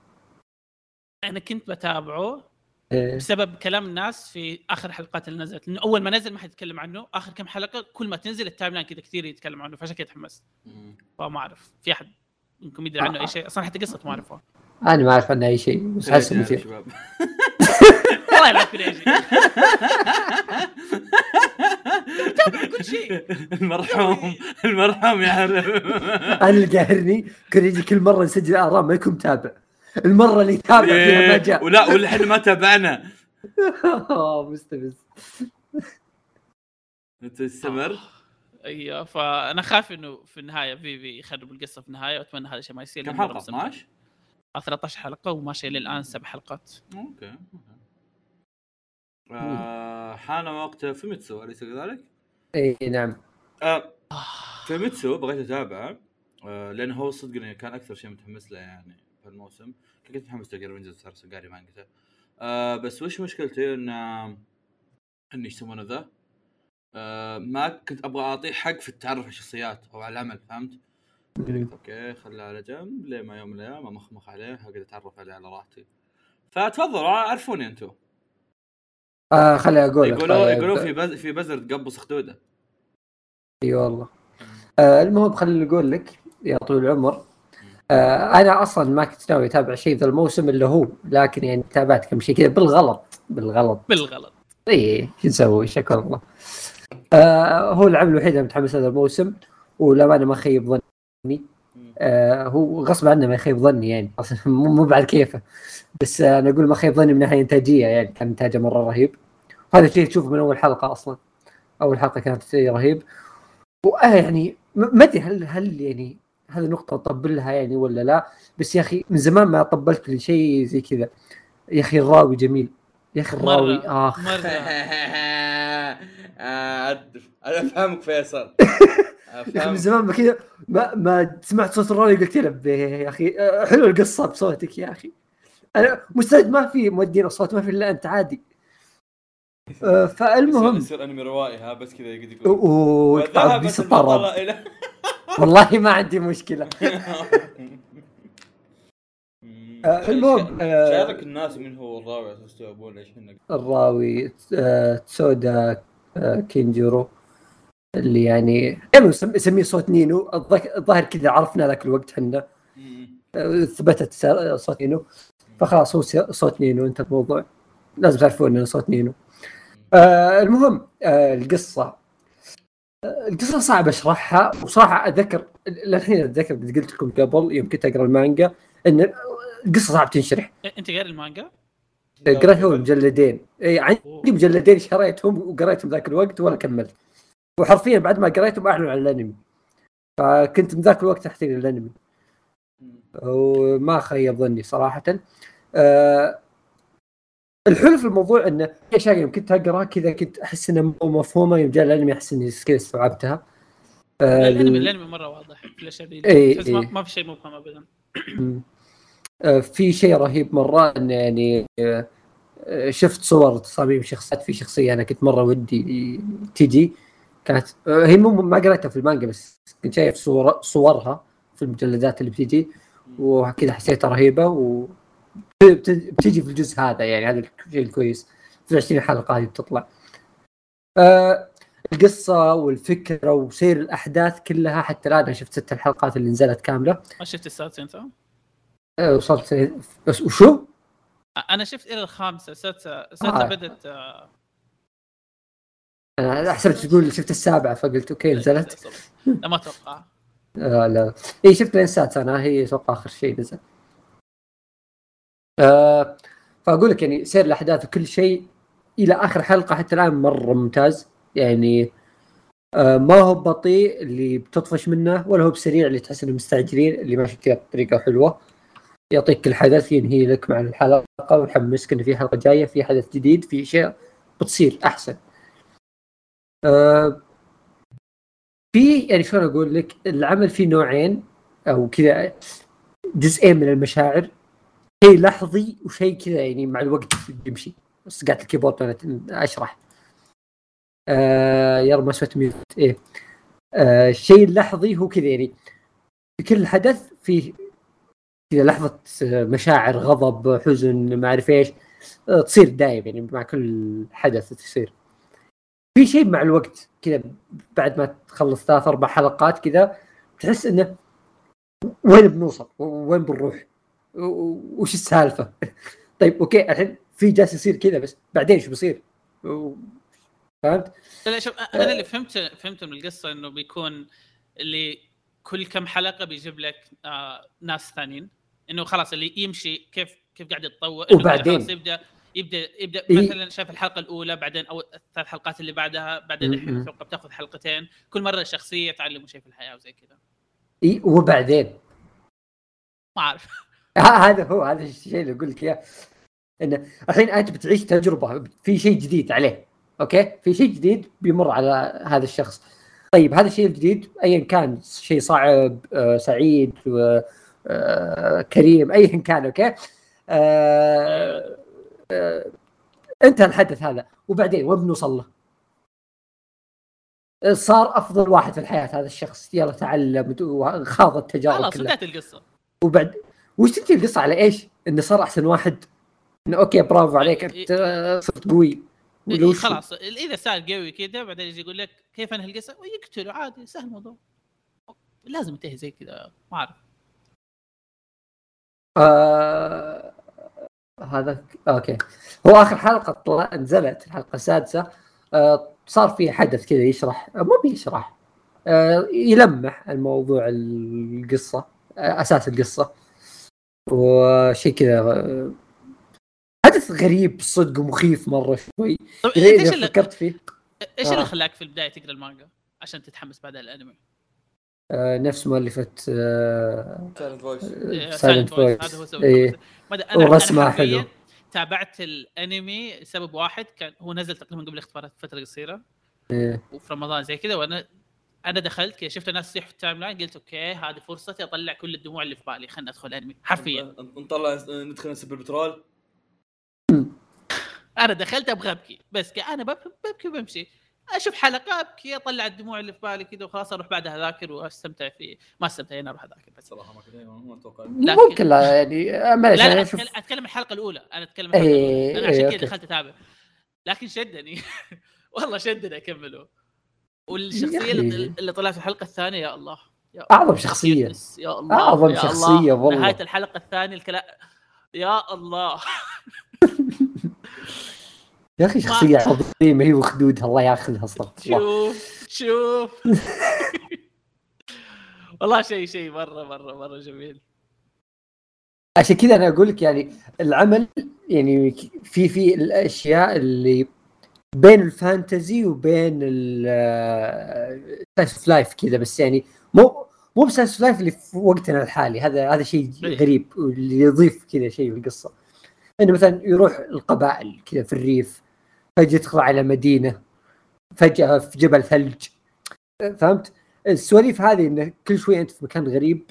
أنا كنت بتابعه. آه بسبب كلام الناس في آخر حلقات اللي نزلت. لأنه أول ما نزل ما حد يتكلم عنه. آخر كم حلقة كل ما تنزل ال timeline كذا كثير يتكلم عنه. فعشان كذا تحمست. فما أعرف. في أحد منكم يدري عنه أي شيء؟ أصلا حتى قصته ما اعرفها أنا ما أعرف عنه أي شيء بس حاسه يا مثير شباب. والله يلعب كريجي كل شيء. المرحوم المرحوم يعرف أنا اللي قاهرني كان يجي كل مرة نسجل اراء ما يكون متابع. المرة اللي يتابع فيها ما جاء ولا ولا إحنا ما تابعنا. آه، مستفز تستمر أيوه فأنا خايف إنه في النهاية فيفي يخرب القصة في النهاية وأتمنى هذا الشيء ما يصير كم حلقة؟ مستمتع. 12 آه، 13 حلقة وماشيه للآن سبع حلقات. أوكي أوكي. آه، حان وقت فيميتسو أليس كذلك؟ إي نعم. آه، فيميتسو بغيت أتابعه آه، لأنه هو صدق كان أكثر شيء متحمس له يعني. في الموسم كنت متحمس لقرا رينجرز صار قاري مانجته آه بس وش مشكلتي؟ إن آه، إيش يسمونه ذا؟ آه ما كنت أبغى اعطيه حق في التعرف على الشخصيات أو على العمل فهمت؟ okay خله على جنب لين ما يوم من الأيام أمخمخ عليه أقدر اتعرف عليه على راحتي. فتفضلوا عرفوني أنتم آه خليني أقول يقولوا طيب. يقولوا في بز... في بزر تقبص خدوده إي والله. آه المهم خليني أقول لك يا طويل العمر آه أنا أصلا ما كنت ناوي أتابع شيء ذا الموسم الا هو لكن يعني تابعت كم شيء كذا بالغلط بالغلط. بالغلط. إي شو نسوي؟ شكر الله. آه هو العمل الوحيد اللي متحمس هذا الموسم وللأمانة ما خيب ظني. آه هو غصب عنه ما يخيب ظني يعني مو بعد كيفه. بس آه أنا أقول ما خيب ظني من ناحية إنتاجية يعني كان إنتاجه مرة رهيب. وهذا الشيء تشوفه من أول حلقة أصلا. أول حلقة كانت شيء رهيب. وآه يعني ما أدري هل هل يعني هذه نقطه أطبل لها يعني ولا لا؟ بس يا أخي من زمان ما طبلت لشيء زي كذا. يا أخي الراوي جميل. يا أخي الراوي مرة اخ مرة. آه، أنا أفهمك فيصل. من زمان ما كذا ما, ما سمعت صوت الراوي قلت له "بيه يا أخي آه، حلو القصة بصوتك يا أخي. أنا مستعد ما في مودين الصوت ما في إلا أنت عادي. آه، فالمهم يصير أنمي روائي ها بس كذا يقعد يقول. ويقطع بيس الطرب والله ما عندي مشكلة. آه، المهم، آه، شارك الناس من هو الراوي عشان يستوعبون إحنا الراوي آه، تسودا آه، كينجورو اللي يعني يعني يسم- يسميه صوت نينو. الظ- الظاهر كذا عرفنا ذاك الوقت حنا آه، ثبتت صوت نينو. فخلاص هو صوت نينو انت الموضوع. لازم تعرفون إنه صوت نينو. آه المهم آه القصة. آه القصة صعب أشرحها وصراحة اتذكر للحين أتذكر قد قلت لكم قبل يوم كنت أقرأ المانجا إن القصة صعب تنشرح. أنت قاري المانجا؟ قريتهم مجلدين. اي عندي مجلدين شريتهم وقريتهم ذاك الوقت ولا كملت. وحرفيا بعد ما قريتهم أعلنوا عن الأنمي. فكنت من ذاك الوقت احتاج الأنمي. وما خيب ظني صراحة. أه الحلو في الموضوع إنه في اشياء يوم كنت أقرأ كذا كنت أحس انها مو مفهومة يوم جاء الأنمي أحس إني كذا استوعبتها أه الانمي ال- الأنمي مرة واضح في الاشياء دي إي، تحس ما في شيء مبهم ابدا. آه، في شيء رهيب مرة إنه يعني آه، آه، شفت صور تصاميم شخصيات في شخصية أنا كنت مرة ودي تجي كانت آه، هي مو ما قريتها في المانجا بس كنت شايف صور صورها في المجلدات اللي بتجي وكذا حسيتها رهيبة و بتجي في الجزء هذا يعني هذا الشيء الكويس. في 20 حلقة هذه بتطلع. آه القصة والفكرة وسير الأحداث كلها حتى الآن أنا شفت ست الحلقات اللي نزلت كاملة. ما شفت السادسه أنت؟ آه، وصلت. بس وشو؟ أنا شفت إلى الخامسة. السادسه السادسه آه. بدت آه، أنا حسبت تقول شفت السابعة فقلت أوكي نزلت. لا ما أتوقع. آه لا. اي شفت لين السادسه أنا هي أتوقع آخر شيء نزل. آه فأقول لك يعني سير الأحداث وكل شيء إلى آخر حلقة حتى الآن مرة ممتاز. يعني آه ما هو بطيء اللي بتطفش منه ولا هو بسريع اللي تحس إنه مستعجلين اللي ماشي كذا بطريقة حلوة. يعطيك كل حدث ينهي لك مع الحلقة ويحمسك إنه في حلقة جاية في حدث جديد في أشياء بتصير أحسن. آه في يعني شلون أقول لك العمل فيه نوعين أو كذا جزئين من المشاعر. شيء لحظي وشيء كذا يعني مع الوقت يمشي. بس قاعد ال keyboard وأنا أشرح. آه يا رب ما سويت mute. إيه. آه الشيء اللحظي هو كذا يعني. في كل حدث فيه كذا لحظة آه، مشاعر غضب حزن ما أعرف إيش آه، تصير دايم يعني مع كل حدث تصير. في شيء مع الوقت كذا بعد ما تخلص ثلاث أربع حلقات كذا تحس إنه وين بنوصل؟ وين بنروح؟ وش السالفة؟ طيب أوكي الحين في جالس يصير كذا بس بعدين شو بيصير؟ فهمت؟ لا شوف أنا اللي فهمت فهمت من القصة إنه بيكون اللي كل كم حلقة بيجيب لك آه ناس ثانيين إنه خلاص اللي يمشي كيف كيف قاعد يتطور وبعدين. يبدأ يبدأ يبدأ إيه. مثلا شاف الحلقة الأولى بعدين أو الثلاث حلقات اللي بعدها بعدين الحين. أتوقع بتاخذ حلقتين كل مرة شخصية تعلم شيء في الحياة وزي كذا إي وبعدين ما أعرف هذا هو هذا الشيء اللي أقول لك إياه. انه الحين أنت بتعيش تجربة في شيء جديد عليه أوكي؟ في شيء جديد بيمر على هذا الشخص. طيب هذا الشيء الجديد ايا كان شيء صعب آه، سعيد آه، كريم ايا كان okay؟ آه، آه، انتهى الحدث هذا. وبعدين وين بنوصل له؟ صار أفضل واحد في الحياة هذا الشخص. يلا تعلم وخاض التجارب خلاص انتهت القصة. وبعد وش تنتهي القصة على إيش؟ انه صار أحسن واحد. إنه okay برافو عليك أنت صرت قوي؟ خلاص. إذا صار قوي كذا بعدين يجي يقول لك كيف أنهي القصة؟ ويقتله عادي سهل الموضوع. لازم ينتهي زي كذا. ما أعرف. آه هذا أوكي. هو آخر حلقة طلع نزلت الحلقة السادسة. آه صار في حدث كذا يشرح. آه، مو بيشرح. آه يلمح الموضوع القصة آه أساس القصة. وشيء كذا حدث غريب صدق ومخيف مرة شوي. طيب إيش اللي فكرت فيه؟ إيش اللي آه. خلاك في البداية تقرأ المانجا عشان تتحمس بعد المانجا آه نفس مؤلفة آه Silent Voice Silent هذا هو Voice سبب ورسمها حرفياً حلو. تابعت الأنمي لسبب واحد كان هو نزل تقريبا قبل اختبارات فترة قصيرة. إيه. وفي رمضان زي كذا وأنا أنا دخلت كذا شفت الناس تصيح في ال timeline قلت okay هذه فرصتي أطلع كل الدموع اللي في بالي خلنا أدخل انمي حرفيا. نطلع ندخل نسب البترول؟ أنا دخلت أبغى أبكي بس أنا بب- ببكي وبمشي. أشوف حلقة أبكي أطلع الدموع اللي في بالي كذا وخلاص أروح بعدها أذاكر وأستمتع فيه. ما استمتع هنا أروح أذاكر بس. صراحة ما كنت ما أتوقع. ممكن لا يعني آه، معلش لا لا أنا اتكلم, الحلقة الأولى. أنا أتكلم الحلقة إيه، الاولى أنا إيه، عشان أوكي. كذا دخلت أتابع. لكن شدني. والله شدني أكمله. والشخصية اللي, يعني- اللي طلعت في الحلقة الثانية يا الله يا أعظم شخصية يا الله أعظم يا شخصية الله. والله. نهاية الحلقة الثانية الكلام يا الله. يا أخي شخصية عظيمة هي وخدودها الله ياخذها الله. شوف شوف. والله شيء شيء مرة مرة مرة جميل. عشان كذا أنا أقول لك يعني العمل يعني في في الأشياء اللي بين الفانتزي وبين ال slice of life كذا بس يعني مو مو ب slice of life اللي في وقتنا الحالي هذا هذا شيء إيه. غريب واللي يضيف كذا شيء في القصة إنه مثلا يروح القبائل كذا في الريف فجأة يدخل على مدينة فجأة في جبل ثلج فهمت؟ السواليف هذه إنه كل شوي أنت في مكان غريب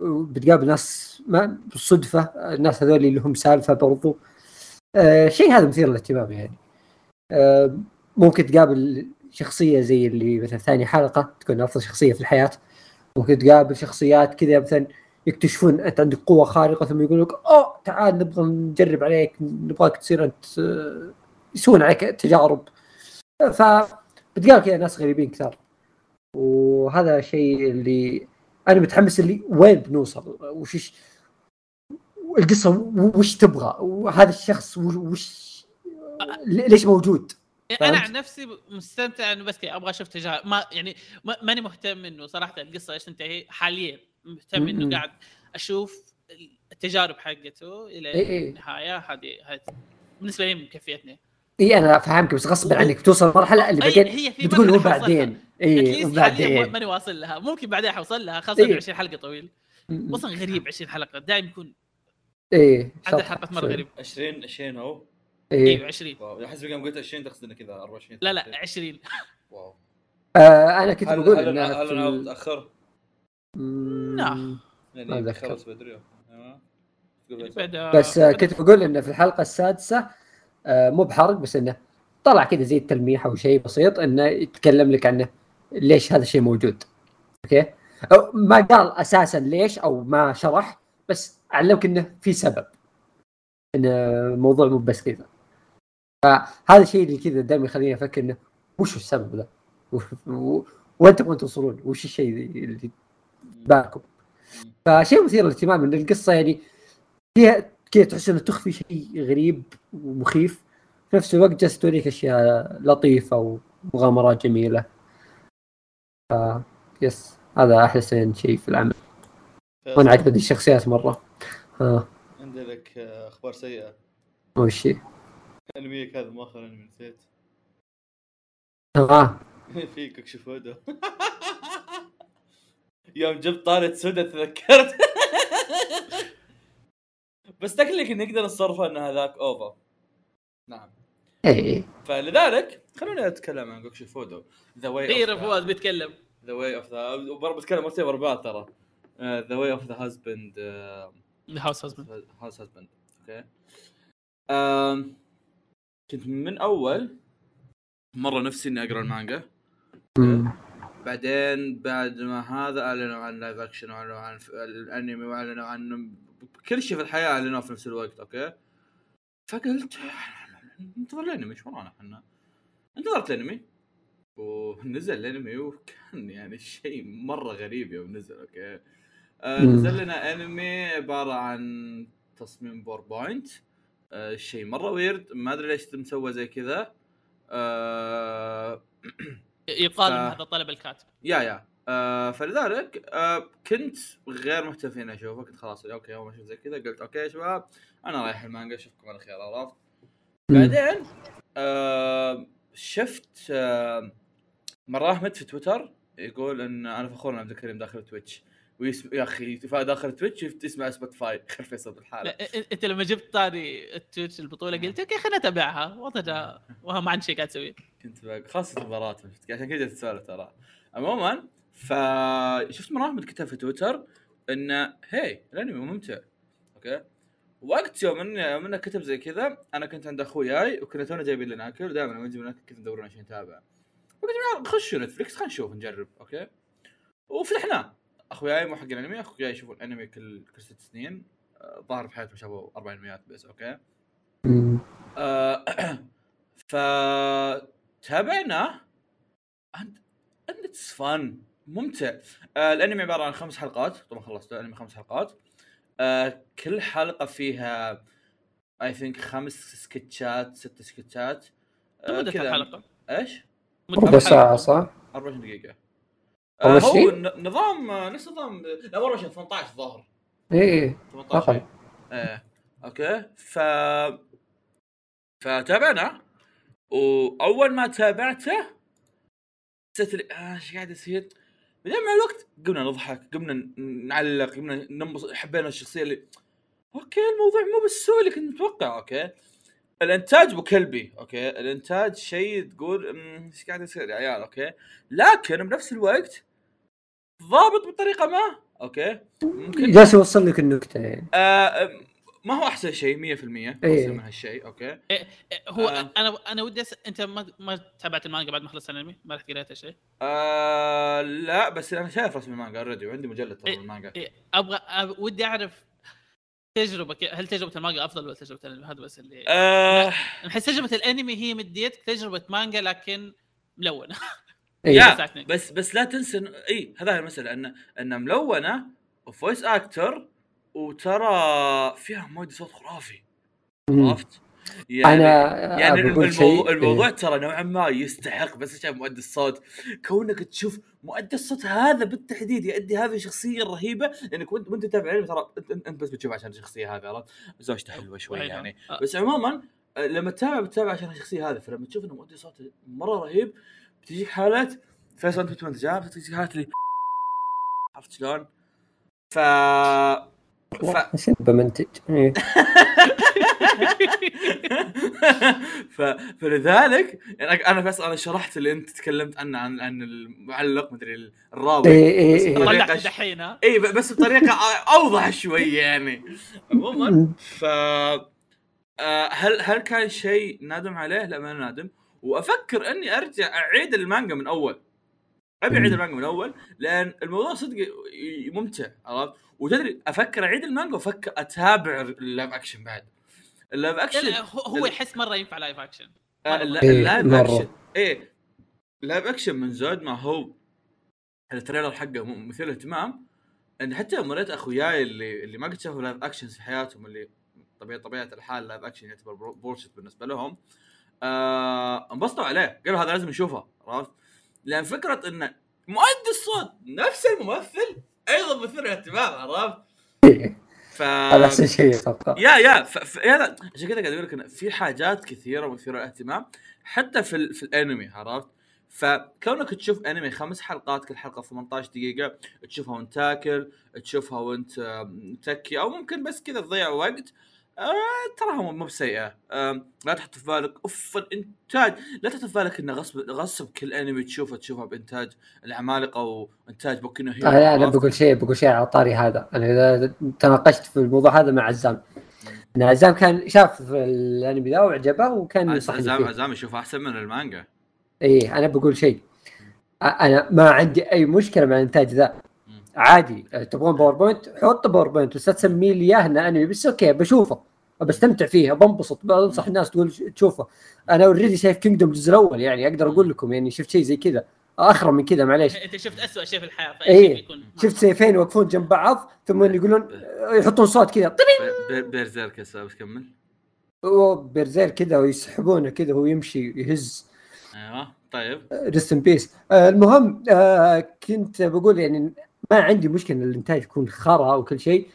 بتقابل ناس ما بالصدفه الناس هذول اللي لهم سالفة برضو آه شيء هذا مثير للاهتمام يعني آه ممكن تقابل شخصية زي اللي مثلا ثاني حلقة تكون أفضل شخصية في الحياة. ممكن تقابل شخصيات كذا مثلا يكتشفون أنت عندك قوة خارقة ثم يقول لك أوه تعال نبغى نجرب عليك نبغاك تصير أنت آه، يسوون عليك تجارب. فبتقابل كذا ناس غريبين كثار. وهذا شيء اللي أنا متحمس اللي وين بنوصل؟ وش القصة وش تبغى؟ وهذا الشخص وش ليش موجود أنا فهمت؟ عن نفسي مستمتع إنه بس أبغى أشوف تجارب ما يعني ما ماني مهتم إنه صراحة القصة إيش تنتهي حاليا مهتم. إنه قاعد أشوف التجارب حقته إلى إيه إيه. النهاية هذه هذه بالنسبة لي مكفيتني إي أنا فاهمك بس غصبا و- عنك بتوصل مرحله اللي بعدين هي في بتقول هو. بعدين إي وبعدين ماني واصل لها ممكن بعدين حوصل لها خاصة إيه. إنه 20 حلقة طويل. أصلا غريب 20 حلقة دائما يكون إيه عدد شطح حلقات مرة. غريب 20 20 أهو إيه أيوه 20 واو احس يوم قلت 20 تقصد إنه كذا 24 لا لا 20 واو آه أنا كنت بقول هل إنها هل ال- تاخر؟ لا. ما يعني. خلص بدري آه. تقول بس. آه، كنت بقول إنه في الحلقة السادسة آه، مو بحرق بس إنه طلع كذا زي التلميح أو شيء بسيط إنه يتكلم لك عنه ليش هذا الشيء موجود أوكي أو ما قال أساسا ليش أو ما شرح بس علمك إنه في سبب إنه الموضوع مو بس كذا فهذا الشيء اللي كذا دائما يخليني أفكر إنه وش السبب ذا وين تبغون توصلون وش الشيء اللي بالكم فشيء مثير للاهتمام إن القصة يعني فيها كذا تحس إنه تخفي شيء غريب ومخيف. في نفس الوقت جالس توريك أشياء لطيفة ومغامرات جميلة. ف yes هذا أحسن شيء في العمل. وأنا عجبتني الشخصيات مرة. ها. عندك أخبار سيئة. وش هي؟ انمي هذا مؤخرا أنمي نسيت. آه في كوكشفودو يوم جبت طالة سودا تذكرت. بس technically نقدر نصرفها إن هذاك over نعم. اي فلذلك خلونا نتكلم عن كوكشفودو The Way غير فواز بيتكلم. The Way of the بتكلم مرتين ورا بعض ترى. The Way of the husband house husband house husband okay كنت من أول مرة نفسي إني أقرأ المانجا. بعدين بعد ما هذا أعلنوا عن live action وأعلنوا عن الأنمي وأعلنوا عن كل شيء في الحياة أعلنوه في نفس الوقت okay؟ فقلت ننتظر الأنمي إيش ورانا إحنا؟ انتظرت الأنمي. ونزل الأنمي وكان يعني شيء مرة غريب يوم نزل okay؟ آه. نزل لنا أنمي عبارة عن تصميم PowerPoint. آه شيء. مرة weird ما أدري ليش مسوى زي كذا. آه يقال ف- هذا طلب الكاتب. يا يا. آه فلذلك آه كنت غير مهتم اني أشوفه. كنت خلاص okay ما أشوف زي كذا قلت okay يا شباب أنا رايح المانجا أشوفكم على خير عرفت. بعدين آه شفت آه مرة أحمد في تويتر يقول إن أنا فخور ان عبد الكريم داخل Twitch. ويسم... يا أخي داخل Twitch يسمع Spotify خير فيصل بالحاله أنت لما جبت طاري ال Twitch البطولة قلت okay خليني أتابعها. وضع وها ما عندي شيء قاعد اسويه كنت خاصة المباراة عشان كذا تسولف ترى. عموما فشفت مرة أحمد كتب في تويتر إنه هي الأنمي ممتع. okay؟ وقت يوم إنه يوم إنه كتب زي كذا أنا كنت عند اخوياي وكنا تونا جايبين لنا أكل دائما لما نجي من ناكل كذا ندورون عشان نتابع. فقلت خشوا Netflix خلينا نشوف نجرب. okay؟ وفتحناه. أخوياي مو حق الأنمي أخوياي يشوفون الأنمي كل كل ست سنين آه، ظاهر بحياتهم شافوا أربع انميات بس okay. آه، فتابعناه and and it's fun ممتع آه الأنمي عبارة عن خمس حلقات طبعا خلصت الأنمي خمس حلقات آه كل حلقة فيها I think خمس سكتشات ست سكتشات كم آه مده كذا. الحلقة؟ إيش؟ مدة ربع. ساعة صح؟ 24 دقيقة أو آه هو 20 ن- نظام آه، نفس نظام لا 24 18 ظهر اي اي 18 أقل. إيه okay. ف فتابعنا. وأول ما تابعته حسيت لي آه، إيش قاعد يصير؟ بعدين مع الوقت قمنا نضحك قمنا نعلق قمنا ننبسط حبينا الشخصية اللي okay الموضوع مو بالسوء اللي كنت متوقع okay. الإنتاج أبو كلبي okay. الإنتاج شيء تقول أمم، إيش قاعد يصير يا عيال okay. لكن بنفس الوقت ضابط بطريقة ما okay ممكن جالس يوصل لك النكتة يعني آه ما هو أحسن شيء 100% إيه. إيه. من هالشيء okay هو آه. أنا أنا ودي أس... أنت ما ما تابعت المانجا بعد ما خلصت الأنمي؟ ما رحت قريت شيء؟ آه لا بس أنا شايف رسم المانجا already وعندي مجلد ترى إيه. المانجا إيه، أبغى أب... ودي أعرف تجربة ك... هل تجربة المانجا أفضل ولا تجربة الأنمي؟ هذا بس اللي آه احس تجربة الأنمي هي مديتك تجربة مانجا لكن ملونة إيه. يا ساعتين. بس بس لا تنسى إي هذا المسألة ان إن ملونة و voice actor وترى فيها مؤدي صوت خرافي. عرفت؟ يعني أنا يعني بقول الموضوع, شيء الموضوع إيه. ترى نوعا ما يستحق بس عشان مؤدي الصوت كونك تشوف مؤدي الصوت هذا بالتحديد يؤدي هذه الشخصيه الرهيبه لأنك وانت وأنت تتابع الانمي ترى انت, انت بس بتشوف عشان الشخصية هذه عرفت زوجته حلوة شوي. يعني آه. بس عموما آه، لما تتابع بتتابع عشان الشخصية هذه فلما تشوف إنه مؤدي صوت مرة رهيب بتجيك حالات فيصل انت وانت جاب تجيك حالات اللي عرفت شلون؟ ف ف... بمنتج إيه. ف... فلذلك يعني أنا بس أنا شرحت اللي أنت تكلمت عنه عن عن المعلق مدري الراوي إيه إيه إيه. طلعت دحين ها اي ب- بس بطريقة أوضح شوي يعني عموما ف آه، هل هل كان شيء نادم عليه؟ لا ما نادم وأفكر إني أرجع أعيد المانجا من أول. أبي أعيد المانجا من أول لأن الموضوع صدق ممتع عرفت؟ وتدري أفكر أعيد المانجا وافكر أتابع ال live action بعد. ال live لا، اكشن هو هو يحس مرة ينفع live action الل- ال live. action إيه ال live action من زود ما هو ال trailer حقه مثير للاهتمام. إن حتى يوم مريت أخوياي اللي اللي ما قد شافوا live actions في حياتهم اللي طبيعه طبيعة الحال live action يعتبر bullshit بالنسبة لهم آه انبسطوا عليه قالوا هذا لازم نشوفه عرفت؟ لأن فكرة انه مؤدي الصوت نفس الممثل أيضا مثير للاهتمام عرفت؟ ف هذا أحسن شيء أتوقع يا يا ف... ف... عشان كذا قاعد أقول لك في حاجات كثيرة مثيرة للاهتمام حتى في ال... في الأنمي عرفت؟ فكونك تشوف أنمي خمس حلقات كل حلقة 18 دقيقة تشوفها وأنت تاكل تشوفها وأنت آم، تكي أو ممكن بس كذا تضيع وقت آه تراها مو- بسيئة. آه لا تحط في بالك أوف الإنتاج. لا تحط في بالك إنه غصب غصب كل انمي تشوفه تشوفه بإنتاج العمالقة وانتاج Boku no Hero آه لا أنا؟ بقول شيء بقول شيء على طاري هذا. أنا إذا تناقشت في الموضوع هذا مع عزام. إن عزام كان شاف الأنمي ذا وعجبه وكان عزام فيه. عزام يشوف أحسن من المانجا. إيه أنا بقول شيء. أنا ما عندي أي مشكلة مع الإنتاج ذا. عادي تبغون PowerPoint حط PowerPoint بس لا تسمي لي إياه إنه أنمي بس okay بشوفه. بستمتع فيه بنبسط بنصح الناس تقول تشوفه أنا already شايف Kingdom الجزء الأول يعني أقدر أقول لكم يعني شفت شيء زي كذا أخرى من كذا معليش. أنت شفت اسوء شيء في الحياة فأي إيه. شفت سيفين يوقفون جنب بعض ثم يقولون يحطون صوت كذا طيب. بي- بي- Berserk يا سابس كمل. Berserk كذا ويسحبونه كذا وهو يمشي يهز. أيوه طيب. rest in peace المهم آه كنت بقول يعني ما عندي مشكلة إن الإنتاج يكون خرا وكل شيء.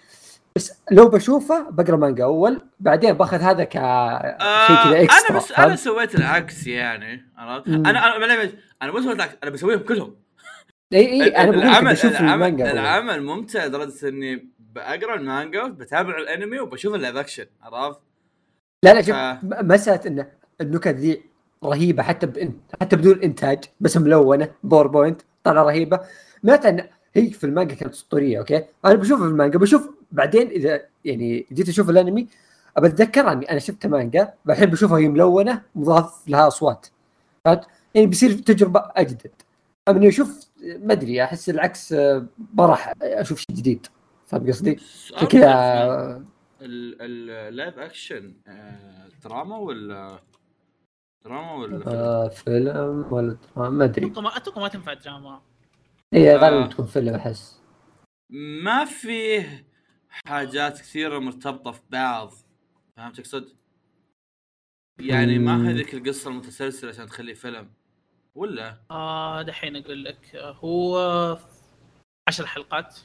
بس لو بشوفه بقرأ مانجا أول بعدين بأخذ هذا ك شيء كذا extra أنا بس أنا؟ سويت العكس يعني عرفت. أنا أنا معليش، أنا مو سويت العكس أنا بسويهم كلهم اي إي أنا بقول العمل بشوف العمل, المانجا. العمل ممتع لدرجة إني بقرا المانجا بتابع الأنمي وبشوف ال live action عرفت؟ لا لا شوف ف- مسألة إن النكت ذي رهيبة حتى ب... حتى بدون إنتاج بس ملونة PowerPoint طلع رهيبة معناتها إن هي في المانجا كانت أسطورية okay أنا بشوفها في المانجا بشوف بعدين إذا يعني جيت أشوف الأنمي بتذكر أني أنا شفت مانجا الحين بشوفها هي ملونة مضاف لها أصوات فهمت؟ يعني بيصير تجربة أجدد أما إني أشوف ما أدري أحس العكس آه، ما راح أشوف شيء جديد فاهم قصدي؟ كذا مختلف. ال- ال- ال live action آه، دراما ولا دراما ولا فيلم؟ آه فيلم ولا دراما ما أدري أتوقع ما أتوقع ما تنفع دراما هي آه. غالبا تكون فيلم أحس ما فيه حاجات كثيرة مرتبطة في بعض فهمت اقصد؟ يعني ما. هذيك القصة المتسلسلة عشان تخليه فيلم ولا آه دحين أقول لك آه، هو عشر حلقات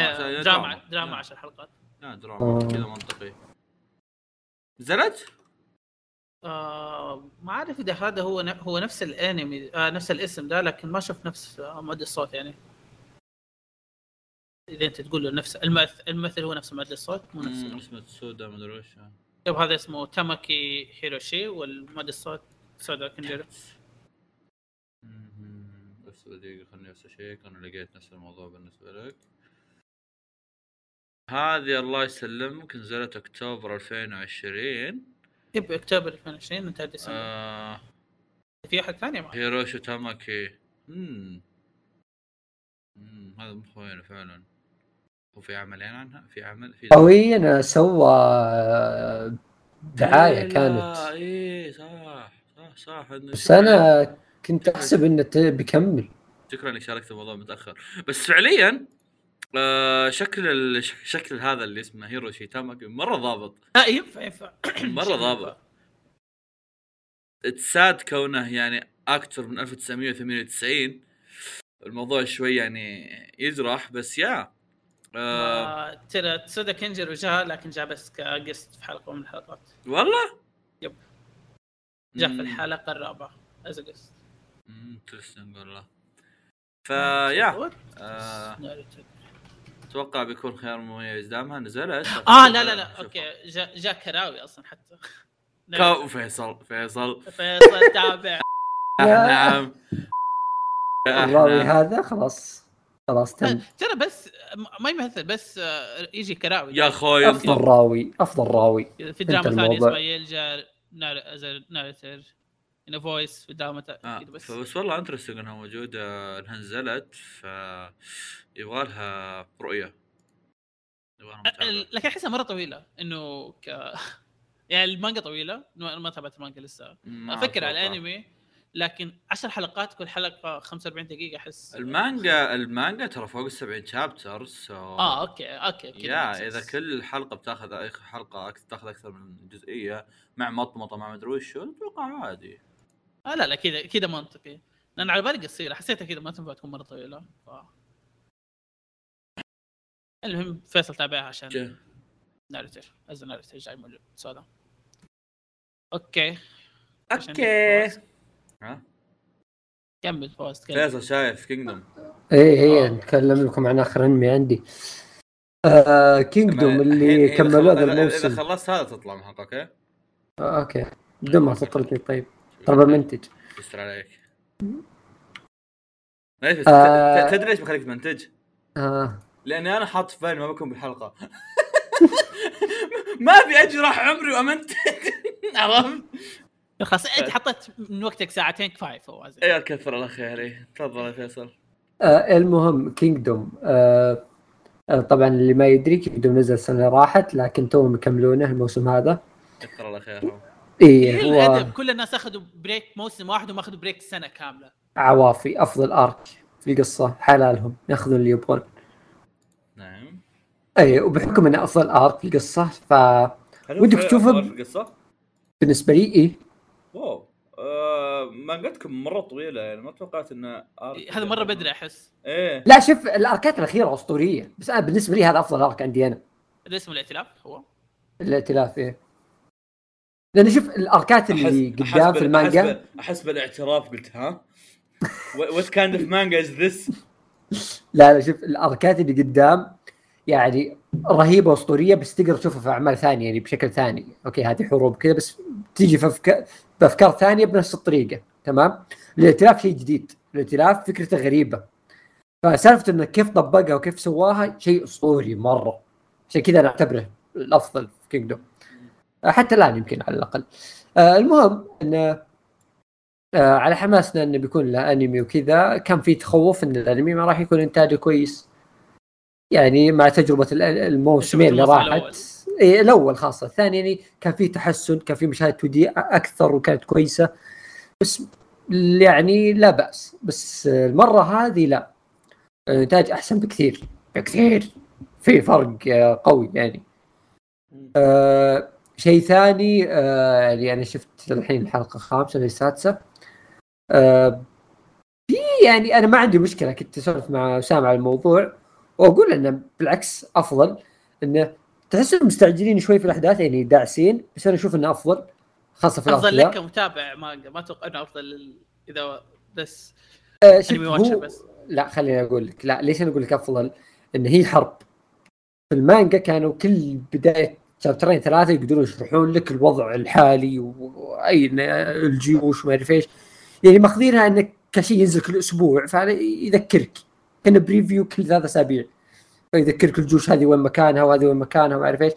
آه، دراما. دراما. عشر حلقات لا دراما. كذا منطقي نزلت؟ آه ما أعرف إذا هذا هو هو نفس الأنمي آه نفس الاسم ده لكن ما شفت نفس آه، مؤدي الصوت يعني إذا أنت تقول له نفس الممثل الممثل هو نفس مؤدي الصوت مو نفس اسمه سودا ما أدري وش. طيب هذا اسمه تاماكي هيروشي والمؤدي الصوت سودا كنجرو. مم، بس دقيقة خليني بس أ check أنا لقيت نفس الموضوع بالنسبة لك. هذه الله يسلمك نزلت أكتوبر 2020 yep أكتوبر 2020 انتهى ديسمبر آه. في أحد ثاني معه هيروشي تاماكي. امم هذا مو خوينا فعلا. هو في عملين عنها في عمل في قويا سوى آه، دعاية إيه، كانت. إيه صح صح صح بس. أنا كنت أحسب إنه ت- بيكمل شكرا انك شاركت الموضوع متأخر. بس فعليا آه شكل ال... ش- شكل هذا اللي اسمه هيروشي تاماكي مرة ضابط. لا ينفع ينفع. مرة ضابط. تساد كونه يعني أكثر من 1998 الموضوع شوي يعني يجرح بس يا آه. آه ترى تسودا كنجرو جاء لكن جاء بس ك guest في حلقة من الحلقات. والله؟ yep. جاء في. الحلقة الرابعة as guest مم، interesting والله. ف yeah آه. أتوقع بيكون خيار مميز دامها نزلت آه لا لا لا. okay. جاء كراوي أصلا حتى. كاو فيصل فيصل. فيصل تابع. نعم. الراوي. هذا خلاص خلاص تم. ترى بس ما يمثل بس آه، يجي كراوي. يا أخوي أفضل راوي أفضل راوي. في دراما ثانية. اسمها يلجا narrator. and voice في دراما آه. كذا بس. بس والله interesting إنها موجودة إنها نزلت ف يبغى لها رؤيه لكن أحسها مرة طويلة. إنه ك يعني المانجا طويلة. ما تابعت المانجا لسه. أفكر على. الأنمي. لكن 10 حلقات كل حلقة 45 دقيقة أحس. المانجا المانجا ترى فوق ال 70 chapter so آه okay okay كذا yeah إذا. كل حلقة بتاخذ أي حلقة تاخذ أكثر من جزئية مع مطمطه مع مدري وش أتوقع عادي. آه لا لا كذا كذا منطقي. لأن على بالي قصيرة حسيتها كذا ما تنفع تكون مرة طويلة. ف... المهم فيصل تابعها عشان narrator as narrator جاي موجود سودا أوكي. أوكي. ها؟ كمل فوز تكلم فيصل شايف كينجدوم إيه إيه آه. نتكلم لكم عن آخر أنمي عندي. آه كينجدوم اللي كملوه ذا اذا الموسم. خلصت هذا تطلع من okay؟ آه okay. بدون ما تطردني طيب. ترى بمنتج يستر عليك. ليش آه. تدري ليش بخليك تمنتج؟ آه. لأني أنا حاط في بالي ما بكون بالحلقة. ما ابي اجرح عمري وأمنتج. عرفت؟ خلاص انت حطيت من وقتك ساعتين كفاية فواز. يا كثر الله خيري. تفضل يا فيصل. آه المهم كينجدوم آه آه طبعا اللي ما يدري كينجدوم نزل السنة اللي راحت لكن توهم يكملونه الموسم هذا. كثر الله خيرهم إيه قليل هو كل الناس أخذوا break موسم واحد وما أخذوا بريك سنة كاملة. عوافي أفضل arc في القصة حلالهم يأخذون اللي يبغون. نعم. اي وبحكم إنه أفضل arc في القصة ف ودك تشوفه القصة؟ بالنسبة لي إيه. wow. آه مانجتكم مرة طويلة يعني ما توقعت انه هذا مرة بدري أحس. إيه. لا شوف ال arc ات الأخيرة أسطورية. بس أنا بالنسبة لي هذا أفضل arc عندي أنا. هذا اسمه الائتلاف هو؟ الائتلاف إيه. لأن شوف ال arc ات اللي قدام في المانجا. أحس بالائتلاف قلت ها؟ what kind of manga is this لا لا شوف ال arc ات اللي قدام يعني رهيبة اسطوريه بس تقدر تشوفها في أعمال ثانية يعني بشكل ثاني. okay هذه حروب كذا بس تيجي في بافكار ثانية بنفس الطريقة تمام؟ الائتلاف شيء جديد الائتلاف فكرته غريبة. فسالفة إنه كيف طبقها وكيف سواها شيء أسطوري مرة. عشان كذا أنا أعتبره الأفضل في كينجدوم حتى الآن يمكن على الأقل. آه المهم انه آه على حماسنا إنه بيكون له أنمي وكذا كان في تخوف إن الأنمي ما راح يكون إنتاجه كويس. يعني مع تجربة الموسمين اللي راحت. إيه الأول خاصة. الثاني يعني كان في تحسن كان في مشاهد تودي أكثر وكانت كويسة. بس يعني لا بأس. بس المرة هذه لا. إنتاج أحسن بكثير. بكثير. في فرق قوي يعني. آه شيء ثاني آه يعني أنا شفت الحين الحلقة الخامسة ولا السادسة. آه في يعني أنا ما عندي مشكلة كنت أسولف مع أسامة على الموضوع. وأقول إنه بالعكس أفضل. إنه تحسهم مستعجلين شوي في الأحداث يعني داعسين بس أنا أشوف إنه أفضل خاصة في أفضل لك كمتابع ما ما أتوقع إنه أفضل إذا بس آه هو بس. لا خليني أقول لك لا ليش أنا أقول لك أفضل؟ إن هي حرب. في المانجا كانوا كل بداية chapter ين ثلاثة يقدرون يشرحون لك الوضع الحالي واي الجيوش وما اعرف إيش. يعني ماخذينها انك كشيء ينزل كل أسبوع فيذكرك كان preview كل ثلاث أسابيع. يذكرك الجيوش هذه وين مكانها وهذه وين مكانها وما أعرف إيش.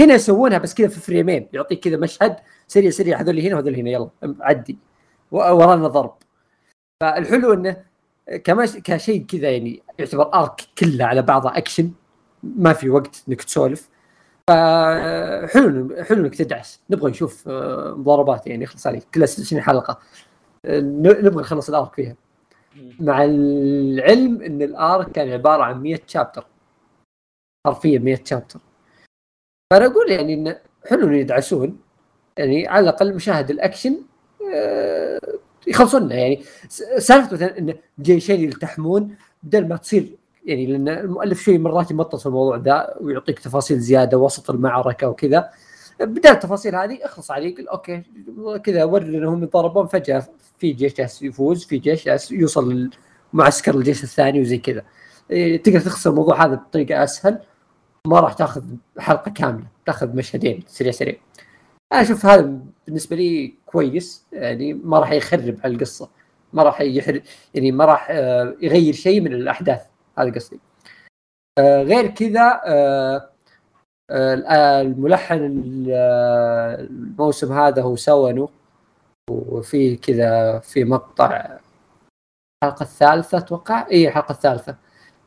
هنا يسوونها بس كذا في frame ين يعطيك كذا مشهد سريع سريع هذول هنا وهذول هنا يلا عدي. ورانا ضرب. فالحلو إنه كما كشيء كذا يعني يعتبر arc كله على بعضه اكشن ما في وقت إنك تسولف. فحلو حلو إنك تدعس. نبغى نشوف آه، مضاربات يعني يخلص عليك. كل 20 حلقة. آه، نبغى نخلص ال arc فيها. مع العلم إن ال arc كان عبارة عن 100 chapter حرفيا 100 chapter فأنا أقول يعني انه حلو إن يدعسون يعني على الأقل مشاهد الأكشن آه، يخلصون يعني سالفة مثلا إن جيشين يلتحمون بدل ما تصير يعني لأن المؤلف شوي مرات يمطط في الموضوع ذا ويعطيك تفاصيل زيادة وسط المعركة وكذا. بدل التفاصيل هذه اخلص عليه قل okay كذا وري إنهم يتضاربون فجأة في جيش جالس يفوز في جيش جالس يوصل معسكر الجيش الثاني وزي كذا. إيه، تقدر تخسر الموضوع هذا بطريقة أسهل. ما راح تاخذ حلقة كاملة تاخذ مشهدين سريع سريع. أنا أشوف هذا بالنسبة لي كويس يعني ما راح يخرب على القصة ما راح يحر يعني ما راح آه، يغير شيء من الأحداث. هذا قصدي. آه، غير كذا آه، الملحن الموسم هذا هو سوانو وفي كذا في مقطع. الحلقة الثالثة أتوقع؟ اي الحلقة الثالثة.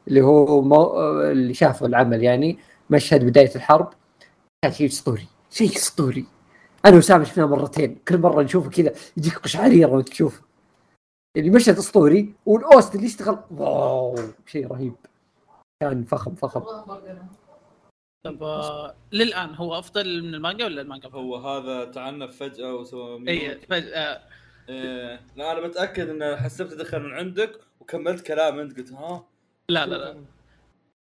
اللي هو مو... اللي شافوا العمل يعني مشهد بداية الحرب. كان شيء أسطوري شيء أسطوري. أنا وسام شفناه مرتين كل مرة نشوفه كذا يجيك قشعريره وأنت تشوفه. يعني مشهد أسطوري والأوست اللي يشتغل واو شيء رهيب. كان فخم فخم. طب آه، للآن هو أفضل من المانجا ولا المانجا؟ هو هذا تعنف فجأة وسوى اي فجأة. إيه. لا أنا متأكد إن حسبت دخل من عندك وكملت كلام انت قلت ها؟ لا لا لا.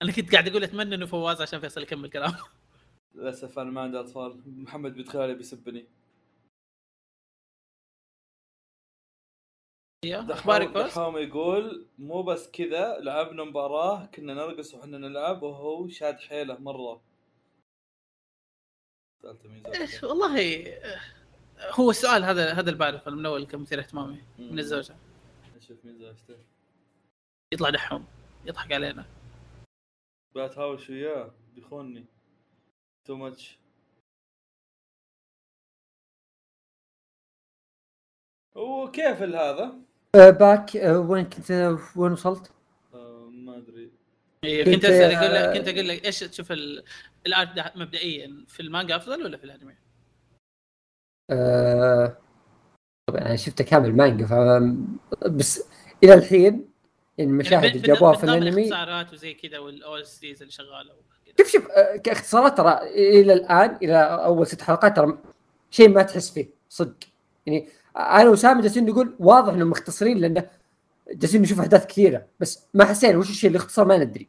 أنا كنت قاعد أقول أتمنى إنه فواز عشان فيصل يكمل كلام للأسف أنا ما عندي أطفال. محمد بيتخيل بيسبني. أخبارك فوز؟ دحوم يقول مو بس كذا لعبنا مباراة كنا نرقص وحنا نلعب وهو شاد حيله مرة. إيش والله هو السؤال هذا هذا البارف من أول كان مثير اهتمامي من الزوجة. شوف مين زوجته يطلع دحوم. يضحك علينا بتهاوش وياه بيخونني تو ماتش وكيف هذا؟ باك أه وين كنت وين وصلت؟ أه ما أدري إيه، كنت أسأل أقول لك كنت أقول لك إيش تشوف ال art مبدئيا في المانجا أفضل ولا في الأنمي؟ طبعا أنا شفته كامل مانجا ف بس إلى الحين المشاهد اللي جابوها في الانمي. الاختصارات وزي كذا والاول CGs اللي شغاله شوف شوف آه، كاختصارات ترى إلى الآن إلى أول ست حلقات ترى شيء ما تحس فيه صدق. يعني أنا وسام جالسين نقول واضح إنهم مختصرين لأنه جالسين نشوف أحداث كثيرة. بس ما حسينا وش الشيء اللي اختصر ما ندري.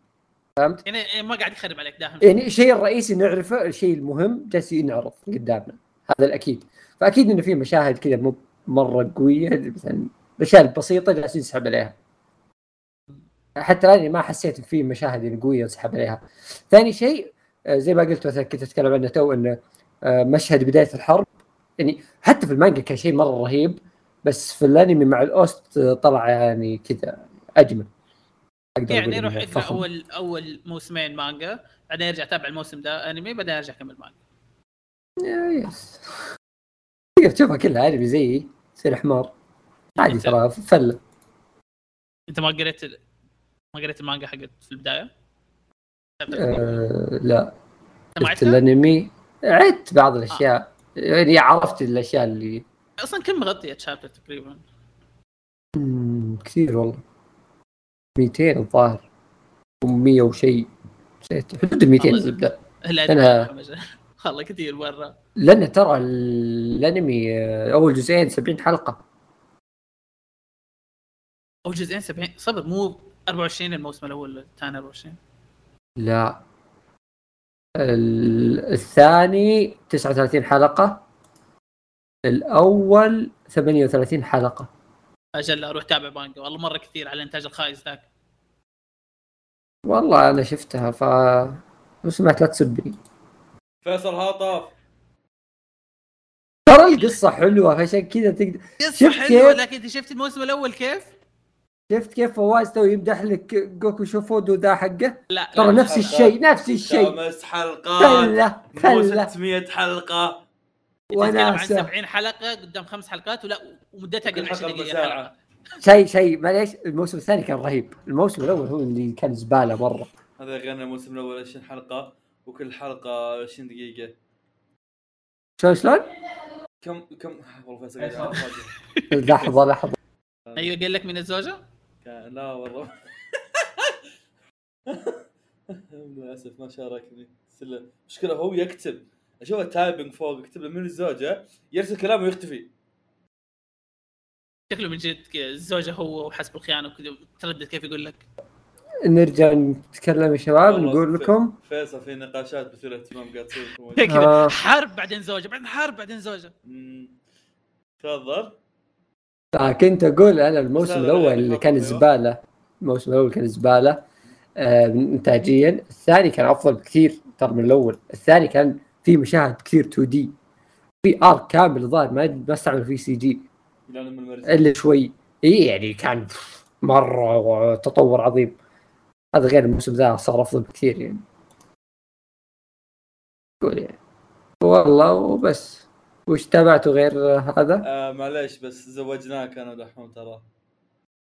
فهمت؟ يعني, يعني ما قاعد يخرب عليك داخل. يعني الشيء الرئيسي نعرفه الشيء المهم جالس ينعرض قدامنا. هذا الأكيد. فأكيد إنه في مشاهد كذا مو مرة قوية مثلا الاشياء البسيطه جالس ينسحب عليها. حتى الآن ما حسيت في مشاهد قوية ينسحب عليها. ثاني شيء آه، زي ما قلت مثلا كنت أتكلم عنه تو إنه آه، مشهد بداية الحرب. يعني حتى في المانجا كان شيء مرة رهيب بس في الأنمي مع الأوست طلع يعني كذا أجمل. يعني يروح يقرا أول أول موسمين مانجا بعدين يرجع يتابع الموسم ده أنمي بعدين يرجع يكمل مانجا. يس. تقدر تشوفها كلها أنمي زيي تصير حمار. عادي ترى فلة. أنت ما قريت ما قريت المانجا حقت في البداية؟ أه لا. شفت الأنمي؟ عدت بعض الأشياء. آه. يعني عرفت الأشياء اللي أصلا كم مغطيه شابتر تقريبا؟ كثير والله. 200 الظاهر. و100 وشيء. نسيت. حدود ال 200 الزبده أنا والله كثير مرة. لأن ترى الأنمي آه، أول جزئين 70 حلقة. أول جزئين 70 صبر مو 24 الموسم الأول الثاني 24 لا. الثاني 39 حلقة. الأول 38 حلقة. أجل أروح تابع مانجا. والله مرة كثير على الانتاج الخايس ذاك. والله أنا شفتها ف سمعت لا تسبني فيصل هاطف ترى القصة حلوة فعشان كذا تقدر قصة حلوة لكن أنت شفت الموسم الأول كيف؟ شفت كيف فواز تو يمدح لك جوكو شوفودو ذا حقه؟ لا ترى نفس الشيء نفس الشيء. خمس حلقات. فلة فلة. 600 حلقة. وأنا عن 70 حلقة قدام خمس حلقات ولا ومدتها 20 دقيقة حلقة. شيء شيء. معليش الموسم الثاني كان رهيب. الموسم الأول هو اللي كان زبالة مرة. هذا غير الموسم الأول 20 حلقة وكل حلقة 20 دقيقة. شلون شلون؟ كم كم؟ والله فيصل لحظة لحظة. أيوه قال لك من الزوجة؟ لا والله. للأسف ما شاركني. مشكلة هو يكتب. أشوف التايبنج فوق يكتب له من الزوجة يرسل كلام ويختفي. شكله من جد الزوجة هو وحسب الخيانة وكذا. تردد كيف يقول لك؟ نرجع نتكلم يا شباب نقول لكم. فيصل في نقاشات بثير اهتمام قاعد تصير آه. حرب بعدين زوجة بعدين حرب بعدين زوجة. تفضل. آه كنت أقول أنا الموسم الأول اللي كان أيوة. زبالة. الموسم الأول كان زبالة آه انتاجيا. الثاني كان أفضل بكثير ترى من الأول. الثاني كان في مشاهد كثير 2D. في arc كامل الظاهر ما ما استعمل فيه CG. إلا شوي. إي يعني كان مرة تطور عظيم. هذا غير الموسم ذا صار أفضل بكثير يعني. قول يعني. والله وبس. وش تابعته غير هذا؟ آه معليش بس زوجناك أنا ودحوم ترى.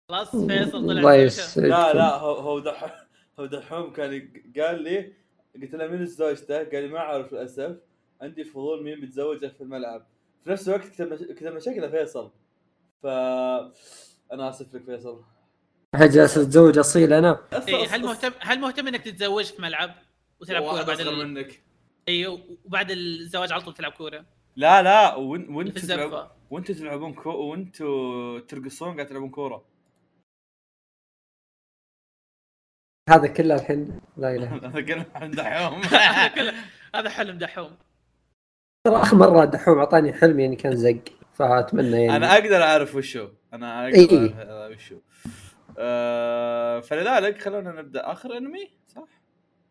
خلاص فيصل طلع لا لا هو هو دحوم هو دحوم كان قال لي قلت له من زوجته؟ قال لي ما أعرف للأسف عندي فضول مين متزوجة في الملعب. في نفس الوقت كتبنا كتبنا شكله فيصل ف أنا آسف لك فيصل. جالس اتزوج أصيل أنا؟ إيه هل مهتم هل مهتم إنك تتزوج في ملعب وتلعب كورة بعد ال... منك. أيوه وبعد الزواج على طول تلعب كورة؟ لا لا وانت تلعب وانت تلعبون كو وإنتوا ترقصون قاعد تلعبون كورة. هذا كله الحين لا إله. هذا كله حلم دحوم. هذا حلم دحوم. ترى آخر مرة دحوم أعطاني حلم يعني كان زق فأتمنى يعني. أنا أقدر أعرف وشو. أنا أقدر إيه. أعرف وشو. آه فلذلك خلونا نبدأ. آخر أنمي؟ صح؟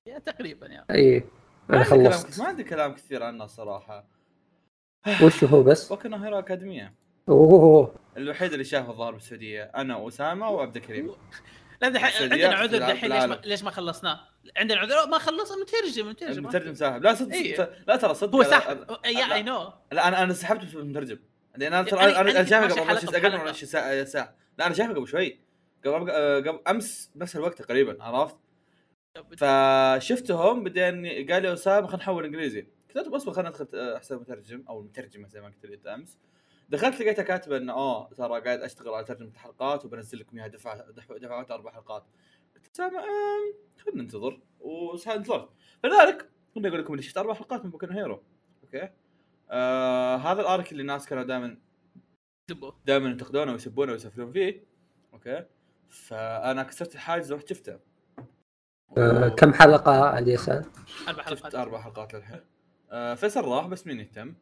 yeah تقريبا يعني اي أنا خلصت. ما عندي كلام كثير عنه صراحة. وش هو بس؟ بوكو hero academia أوه. الوحيد اللي شافه الظاهر بالسعودية. أنا وأسامة وعبد الكريم. لا دحين عندنا عذر دحين ليش ما ليش ما خلصناه؟ عندنا عذر؟ ما خلص مترجم مترجم. مترجم ساحب. لا صدق إيه؟ لا ترى صدق. هو سحب يا اي نو لا. أنا أنا سحبت المترجم. لأن أنا ترى أنا شايفه قبل أقل من ساعه لا أنا شايفه قبل شوي. قبل قبل أمس بنفس الوقت تقريبا عرفت؟ فشفتهم بعدين قال لي أسامة خلينا نحول إنجليزي. قلت أصبر خلينا ندخل حساب مترجم أو المترجمه زي ما قلت لي امس دخلت لقيتها كاتبة انه اوه ترى قاعد أشتغل على ترجمة الحلقات وبنزل لكم إياها دفع دفعات أربع حلقات. قلت سامع خلينا ننتظر. وانتظرت. فلذلك خليني أقول لكم اللي شفت أربع حلقات من بوكو no hero. أوكي؟ آه هذا ال arc اللي الناس كانوا دائما دائما ينتقدونه ويسبونه ويسفلون فيه. أوكي؟ فأنا كسرت الحاجز ورحت شفته. آه كم حلقة على اليسار؟ أربع حلقات. شفت أربع حلقات للحين. آه فيصل راح بس مين يهتم.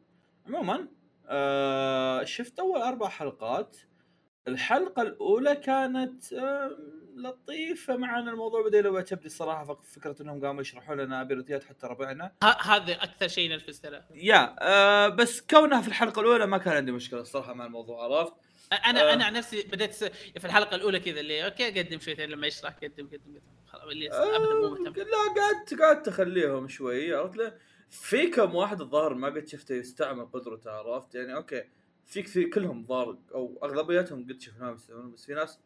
عموما آه شفت أول أربع حلقات. الحلقة الأولى كانت آم، لطيفة مع ان الموضوع بدأ يلوع كبدي الصراحة فك- فكرة إنهم قاموا يشرحوا لنا abilityات حتى ربعنا. هذا أكثر شيء نرفزت له yeah آه بس كونها في الحلقة الأولى ما كان عندي مشكلة الصراحة مع الموضوع عرفت؟ أنا آه. أنا عن نفسي بديت في الحلقة الأولى كذا اللي أوكي قدم شويتين لما يشرح قدم قدم قدم اللي ابدا مو آه، مهتم لا قعدت قعدت أخليهم شوي عرفت في كم واحد الظاهر ما قد شفته يستعمل قدرته عرفت؟ يعني أوكي في كثير كلهم ظاهر أو أغلبيتهم قد شفناهم يستعملون بس في ناس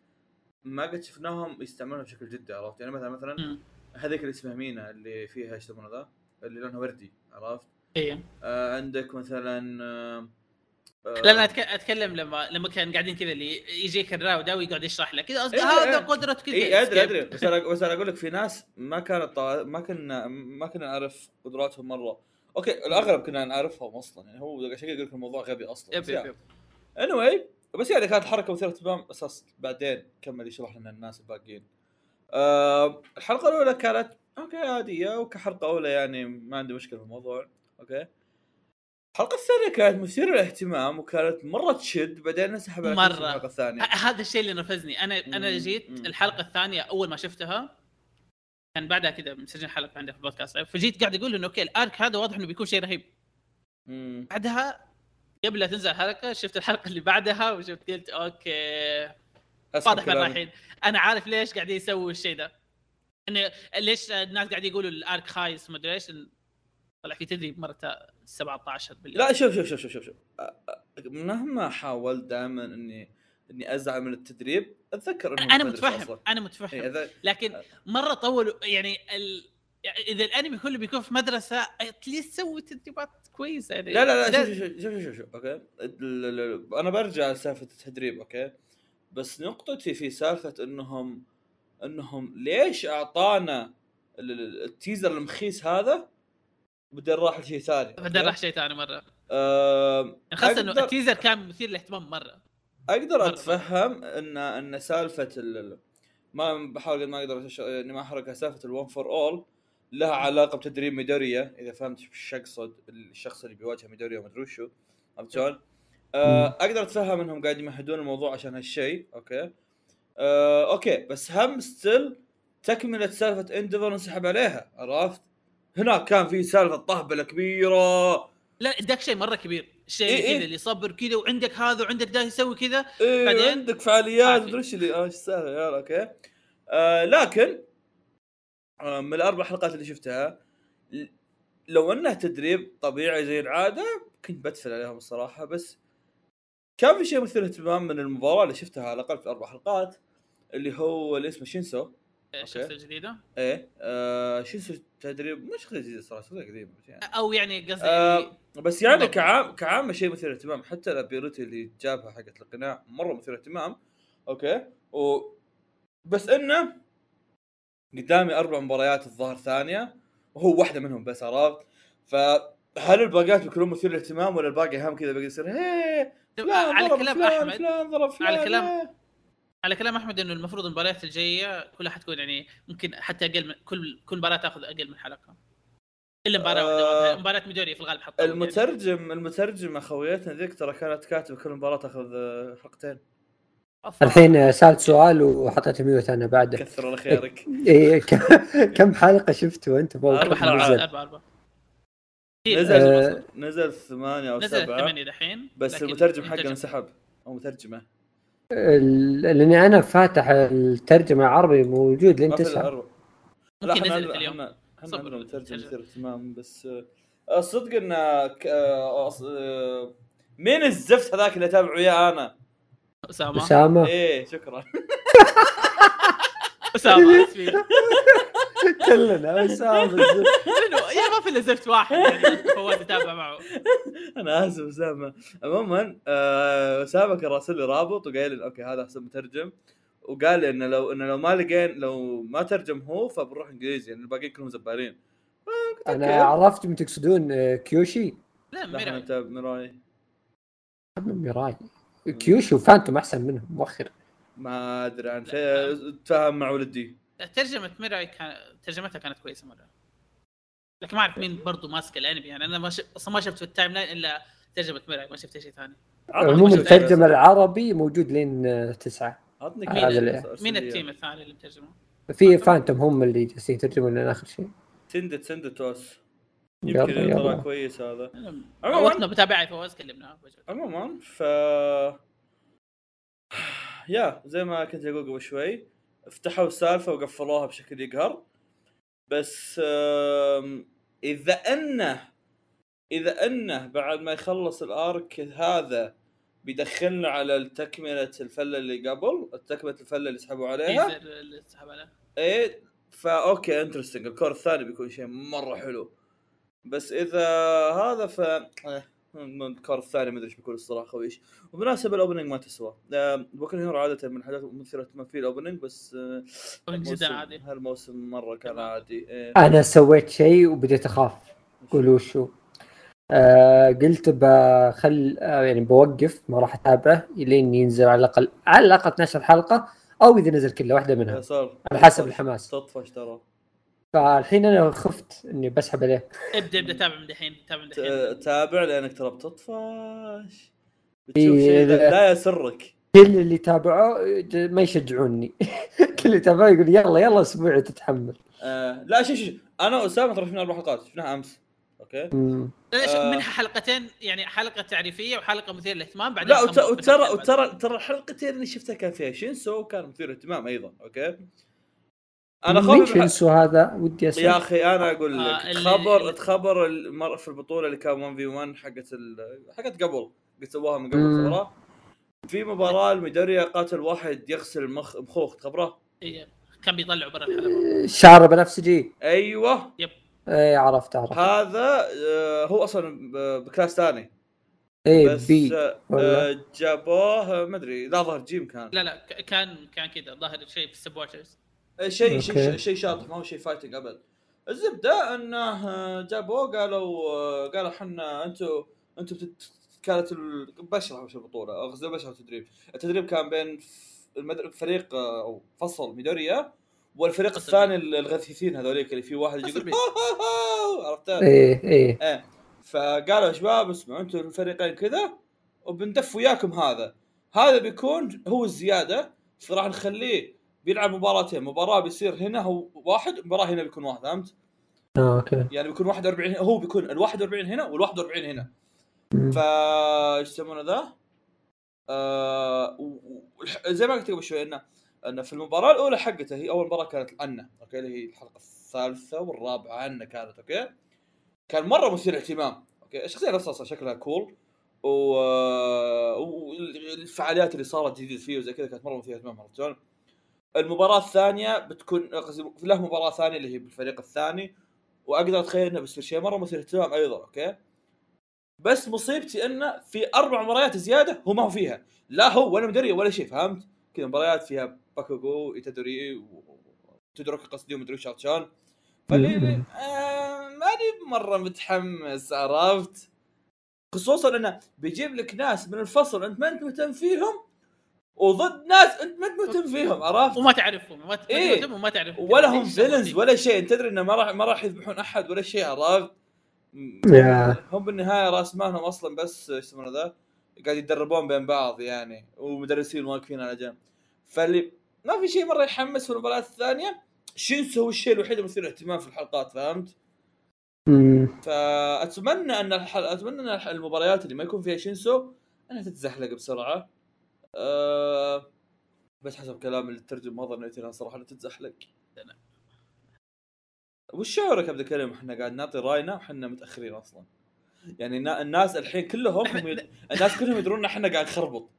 ما قد شفناهم يستعملونها بشكل جدي عرفت؟ يعني مثلا مثلا. هذيك اللي اسمها مينا اللي فيها إيش يسمونه ذا؟ اللي لونها وردي عرفت؟ إيه. آه عندك مثلا آه، لا أنا أتكلم لما لما كان قاعدين كذا اللي يجيك الراوده ويقعد يشرح لك كذا قصدي إيه، هذا إيه. قدرة كذا. اي أدري. أدري. بس أنا بس أنا أقول لك في ناس ما كانت. ما كنا ما كنا نعرف قدراتهم مرة. أوكي الاغلب كنا نعرفهم أصلا. يعني هو عشان كذا يقول لك الموضوع غبي أصلا. yep yep yep. anyway anyway بس يعني كانت حركة مثيرة اهتمام. أساس بعدين كمل يشرح لنا الناس الباقيين. آه الحلقة الأولى كانت أوكي عادية. وكحلقه أولى يعني ما عندي مشكلة في الموضوع. أوكي. الحلقة الثانية كانت مثيرة للاهتمام وكانت مرة تشد بعدين انسحب على مرة. الحلقة الثانية هذا الشيء اللي نرفزني أنا أنا مم. جيت مم. الحلقة الثانية أول ما شفتها كان بعدها كذا مسجل حلقة عندي في البودكاست فجيت قاعد أقول إنه أوكي ال arc هذا واضح إنه بيكون شيء رهيب مم. بعدها قبل لا تنزل الحلقة شفت الحلقة اللي بعدها وشفت قلت أوكي واضح من. رايحين أنا عارف ليش قاعدين يسووا الشيء ده إنه ليش الناس قاعدين يقولوا ال arc خايس ما أدري إيش طلع في تدريب مرة 17 بالله لا شوف شوف شوف شوف شوف, مهما حاولت دائما إني إني أزعل من التدريب أتذكر إنه أنا متفهم أنا متفهم. إيه إذا لكن مرة طولوا يعني ال... يعني إذا الأنمي كله بيكون في مدرسة at least سوي تدريبات كويسة يعني. لا لا لا شوف شوف شوف شوف, شوف. أوكي؟ أنا برجع لسالفة التدريب أوكي؟ بس نقطتي في سالفة إنهم إنهم ليش أعطانا ال- ال- ال teaser المخيس هذا؟ بدل راح لشيء ثاني بعدين راح شيء ثاني مرة آم، خاصة إنه أقدر- ال teaser كان مثير للاهتمام مرة أقدر مرة. أتفهم ان إن سالفة ال... ال- ما بحاول قد ما أقدر أش- إني ما أحرقها سالفة ال one for all لها علاقة بتدريب ميدوريا إذا فهمت إيش اقصد الشخص اللي بيواجه ميدوريا ومدري وشو فهمت شلون؟ آه أقدر أتفهم إنهم قاعد يمهدون الموضوع عشان هالشيء أوكي آه أوكي بس هم still تكملة سالفة انديفر انسحب عليها عرفت؟ هناك كان في سالفة طهبلة كبيرة. لا اداك شيء مرة كبير. شيء إيه إيه. كذا اللي يصبر كذا وعندك هذا وعندك ده يسوي كذا. إيه بعدين؟ عندك فعاليات. مدري إيش اللي آه إيش السالفة يلا أوكي. آه لكن آه من الأربع حلقات اللي شفتها لو أنه تدريب طبيعي زي العادة كنت بدفل عليهم الصراحة. بس كان في شيء مثير اهتمام من المباراة اللي شفتها على الأقل في أربع حلقات اللي هو اللي اسمه شينسو. الشخصيه الجديده إيه آه شينسو تدريب؟ مش شخصيه جديده صراحة شخصيه قديمه يعني. أو يعني قصدي آه بس يعني. كعام كعامه شيء مثير اهتمام حتى ال ability اللي جابها حقت القناع مرة مثير اهتمام okay؟ و بس إنه قدامي أربع مباريات الظاهر ثانية وهو واحدة منهم بس عرفت؟ فهل الباقيات بيكونون مثير للاهتمام ولا الباقي هم كذا بيقعد يصير هي فلان على كلام أحمد. فلان فلان على كلام- إيه. على كلام أحمد إنه المفروض المباريات الجاية كلها حتكون يعني ممكن حتى أقل من كل كل مباراة تاخذ أقل من حلقة. إلا مباراة آه، واحدة مباراة ميدوريا في الغالب يعني. المترجم المترجم أخويتنا ذيك ترى كانت كاتبة كل مباراة تاخذ آه، حلقتين. الحين سألت سؤال وحطيت ميوت أنا بعده. كثر الله خيرك إيه ك- كم حلقة شفته انت أربع حلقات. نزل؟ اربعه اربعه نزل آه، نزل ثمانية أو نزل سبعة. ثمانية دحين بس المترجم حقه المترجم- انسحب. أو مترجمة. ال- لأني أنا فاتح الترجمة العربي موجود لين تسعة لا ممكن إحنا اليوم. إحنا اهتمام بس آه، الصدق إن ك- آه، آه، مين الزفت هذاك اللي اتابعه وياه أنا؟ أسامة. أسامة. إيه شكرا. أسامة اسفين كلنا اسامه منو يا ما في إلا زفت واحد يعني فواز يتابع معه. أنا آسف أسامة. عموما آه، اسامه كان راسل لي رابط وقال لي okay هذا أحسن مترجم. وقال لي إنه لو إنه لو ما لقين لو ما ترجم هو فبنروح إنجليزي يعني الباقيين كلهم زبالين. فقلت أنا. عرفت من تقصدون آه، كيوشي؟ لا ميراي. من ميراي. كيوشي وفانتوم أحسن منهم مؤخر ما أدري عن في- تفاهم مع ولدي. ترجمة ميراي كان ترجمتها كانت كويسة مرة. لكن ما أعرف مين برضو ماسك الأنمي يعني أنا ما ش... أصلا ما شفت في ال timeline إلا ترجمة ميراي ما شفت شيء ثاني. عموما الترجمه العربي موجود لين آه، تسعة. عطني هذا كذا اللي- مين ال team. الثاني اللي مترجمه؟ في فانتوم هم اللي جالسين يترجمون لنا آخر شيء. تندت تندت توس. يمكن طلع كويس هذا. عموما عموماً. وقتنا بتابعي فواز كلمنا عموما ف يا زي ما كنت أقول قبل شوي فتحوا السالفة وقفلوها بشكل يقهر. بس إذا أنه إذا أنه بعد ما يخلص ال arc هذا بيدخلنا على تكمله الفلة اللي قبل تكمله الفلة اللي سحبوا عليها. اللي سحب عليه إيه فا okay interesting ال cour الثاني بيكون شيء مرة حلو. بس إذا هذا ف ال cour الثاني ما أدري إيش بيكون الصراحة خويش وبالمناسبة ال opening ما تسوى. آه، بوكو هيرو عادة من الحاجات المثيره اهتمام فيه ال opening بس آه، جدا عادي. هالموسم مرة كان. عادي. إيه. أنا سويت شيء وبديت أخاف. قولوا شو. آه قلت بخل آه يعني بوقف ما راح أتابعه الين ينزل على الاقل على الأقل 12 حلقة أو إذا نزل كله واحدة منها. على حسب الحماس. تطفش ترى. فالحين أنا خفت إني بسحب عليه. ابدأ ابدأ تابع من دحين تابع من دحين. تابع لأنك ترى بتطفش. بتشوف إيه، شيء لا يسرك. كل اللي تابعوه ج- ما يشجعوني. كل اللي تابعوه يقول يلا يلا أسبوع تتحمل. آه لا شوف شوف أنا وأسامة ترى شفنا أربع حلقات شفناها أمس. okay؟ آه. منها حلقتين يعني حلقة تعريفية وحلقة مثيرة للاهتمام بعدين لا وترى. وترى ترى الحلقتين اللي شفتها كان فيها شينسو وكان مثير اهتمام أيضا okay؟ أنا خايف شنسو هذا ودي أسأل؟ يا أخي أنا أقول لك آه، خبر اللي- تخبر المر في البطولة اللي كان 1 في 1 حقت ال... حقت قبل قد سووها من قبل. خبره في مباراة الميدوريا قاتل واحد يغسل المخ مخوخ تخبره؟ إيه، كان بيطلعوا برا الحلبة. شعره بنفسجي أيوه. إيه عرفت عرفت. هذا آه، هو أصلا بكلاس ثاني. إيه بس بي آه،؟ آه، جابوه آه، ما أدري لا ظهر جيم كان. لا لا كان كان كذا ظاهر شيء في السبوترز آه، شيء شيء. شيء شاطح ما هو شيء فايتنج أبد الزبدة إنه آه، جابوه قالوا آه، قالوا إحنا أنتم أنتم. كانت ال- بشرة مش البطولة قصدي بشرة التدريب التدريب كان بين. فريق آه، أو فصل ميدوريا والفريق الثاني الغثيثين هذوليك اللي في واحد يقول بي. "ها ها ها", عرفت إيه إيه إيه فقالوا يا شباب اسمعوا أنتم الفريقين كذا وبندف وياكم هذا هذا بيكون هو الزيادة فراح نخليه بيلعب مباراتين مباراة بيصير هنا هو واحد مباراة هنا بيكون واحد فهمت؟ آه، okay يعني بيكون 41 هنا هو بيكون ال 41 هنا وال 41 هنا. فا إيش يسمونه ذا؟ آه زي ما قلت قبل شوي انه إنه في المباراة الأولى حقته هي أول مباراة كانت عنا okay اللي هي الحلقة الثالثة والرابعة عنا كانت okay كان مرة مثير اهتمام okay الشخصية نفسها أصلا شكلها cool و... والفعاليات اللي صارت جديد فيه وزي كذا كانت مرة مثيرة اهتمام عرفت شلون؟ المباراة الثانية بتكون له مباراة ثانية اللي هي بالفريق الثاني وأقدر أتخيل إنه بيصير شيء مرة مثير اهتمام أيضا okay بس مصيبتي إنه في أربع مباريات زيادة هو ما هو فيها لا هو ولا مدري ولا شيء فهمت؟ كذا مباريات فيها باكوغو إيتادوري وتدرك قصدي ومدري شلون؟ فاللي مم. آه ماني مرة متحمس عرفت؟ خصوصا إنه بيجيب لك ناس من الفصل أنت ما أنت مهتم فيهم وضد ناس انت ما انت مهتم فيهم عرفت؟ وما تعرفهم ما إيه. وما تعرفهم ولا هم villains؟ ولا شيء انت تدري إنه ما راح ما راح يذبحون أحد ولا شيء عرفت؟ يا. هم بالنهاية راس مالهم أصلا بس إيش يسمونه ذا؟ قاعد يتدربون بين بعض يعني ومدرسين واقفين على جنب فاللي ما في شيء مرة يحمس في المباراة الثانية شينسو هو الشيء الوحيد المثير للاهتمام في الحلقات فهمت؟ فأتمنى إن الحل... أتمنى إن المباريات اللي ما يكون فيها شينسو إنها تتزحلق بسرعة أه... بس حسب كلام اللي ترجم ما ظنيت انها صراحة تتزحلق لا. وش شعورك عبد الكريم؟ إحنا قاعد نعطي رأينا وحنا متأخرين أصلا. يعني النا- الناس الحين كلهم هم ي... الناس كلهم يدرون إن إحنا قاعد نخربط.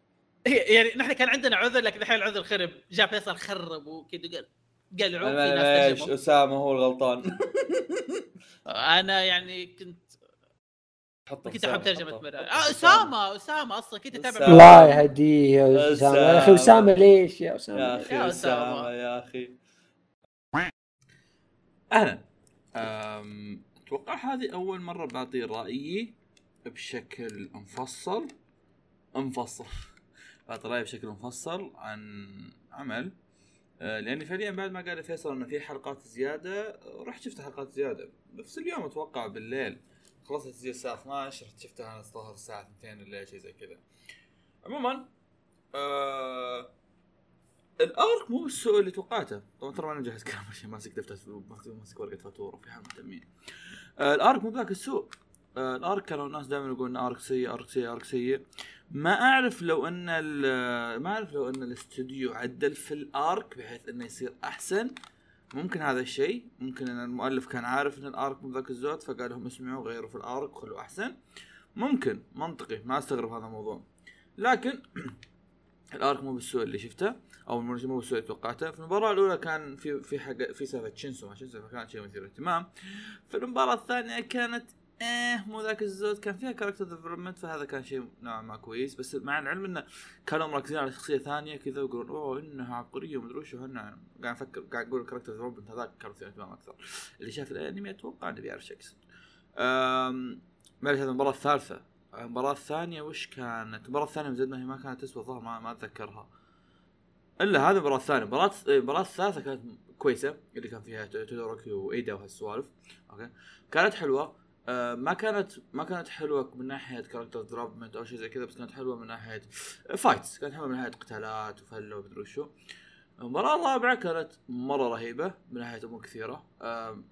يعني نحن كان عندنا عذر لكن الحين العذر خرب. جاء فيصل خرب وكذا قال قلعوا في ناس أسامة هو الغلطان. أنا يعني كنت كنت أحب ترجمة آه اسامه اسامه أصلا كنت أتابع. الله يهديه يا اسامه يا أخي. اسامه ليش يا يا اسامه أخي يا اسامه أسامة. يا أخي. أهلا. أتوقع هذه أول مرة بعطي رأيي بشكل مفصل. مفصل. بعطي رأيي بشكل مفصل عن عمل. أه، لأني فعليا بعد ما قال فيصل إنه في حلقات زيادة رحت شفت حلقات زيادة. نفس اليوم أتوقع بالليل خلصت التسجيل الساعة 12 رحت شفتها أنا الظاهر الساعة 2 الليل شيء زي كذا. عموما آه الأرك مو بالسوء اللي توقعته. طبعا ترى أنا مجهز كلام شيء ماسك دفتر ماسك ورقة فاتورة في حال مهتمين آه الأرك مو بذاك السوء. آه الأرك كانوا الناس دائما يقولون أرك سيء أرك سيء أرك سيء. ما أعرف لو أن ما أعرف لو أن الاستوديو عدل في الأرك بحيث إنه يصير أحسن. ممكن هذا الشيء ممكن إن المؤلف كان عارف إن ال arc مو ذاك الزود فقال لهم اسمعوا غيروا في ال arc خلوا أحسن. ممكن منطقي ما أستغرب هذا الموضوع. لكن ال arc مو بالسوء اللي شفته أو مو بالسوء اللي توقعته. في المباراة الأولى كان في في حاجة في سالفة شينسو ما شينسو فكانت شيء مثير اهتمام في المباراة الثانية كانت إيه مو ذاك الزود. كان فيها character development فهذا كان شيء نوعا ما كويس. بس مع العلم انه كانوا مركزين على شخصية ثانية كذا ويقولون أوه إنها عبقرية ومدري وش. قاعد أفكر قاعد أقول character development هذاك كان فيه اهتمام أكثر. اللي شاف الأنمي أتوقع إنه بيعرف شو يقصد معلش هذه المباراة الثالثة. المباراة الثانية وش كانت؟ المباراة الثانية من زد ما هي ما كانت تسوى الظاهر ما, ما أتذكرها. إلا هذه المباراة الثانية. المباراة المباراة الثالثة كانت كويسة اللي كان فيها تودوروكي وإيدا وهالسوالف. okay. كانت حلوة. آه، ما كانت ما كانت حلوة من ناحية character development أو شيء زي كذا بس كانت حلوة من ناحية fights كانت حلوة من ناحية قتالات وفلة ومدري وشو المباراة الرابعة كانت مرة رهيبة من ناحية أمور كثيرة.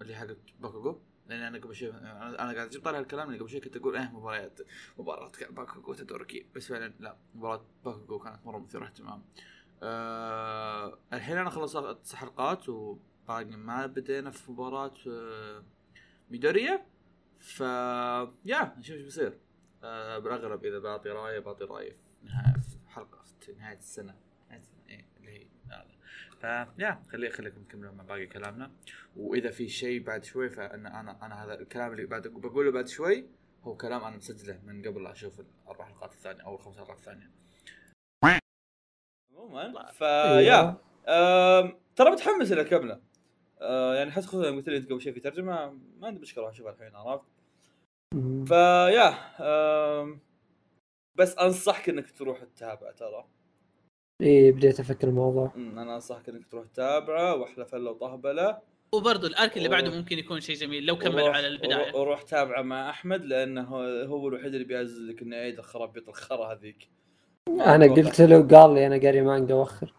اللي حقت باكوغو. لأن أنا قبل شوي أنا قاعد أجيب طالع الكلام اللي قبل شوي كنت أقول إيه مباريات مباراة باكوغو تودوروكي بس فعلا لا مباراة باكوغو كانت مرة مثيرة اهتمام آه الحين أنا خلصت حلقات وباقي ما بدينا في مباراة آه ميدوريا ف يا نشوف إيش بيصير. آه بالاغلب إذا بعطي رايه بعطي رايه في نهايه في حلقة في نهاية السنة. نهاية السنة إيه اللي هي هذا. ف يا خلي خليكم تكملون مع باقي كلامنا. وإذا في شيء بعد شوي فان أنا أنا هذا الكلام اللي بعد بقوله بعد شوي هو كلام أنا مسجله من قبل لا أشوف الاربع حلقات الثانية أو الخمس حلقات الثانية عموما فيا آم، ترى متحمس اني اكمله آه يعني حتى خصوصا قلت لي انت قبل شوي في ترجمة ما عندي مشكلة راح اشوفها الحين عرفت. فيا بس أنصحك إنك تروح تتابع ترى. إيه بديت أفكر الموضوع. أنا أنصحك إنك تروح تتابعه وأحلى فله وطهبله وبرضه الأرك اللي بعده. ممكن يكون شيء جميل لو وروح- على البداية. وروح- تابعه مع أحمد لأنه هو الوحيد اللي بيعزز لك إنه عيد الخرابيط الخرا هذيك. أنا قلت له قال لي أنا قاري مانجا وخر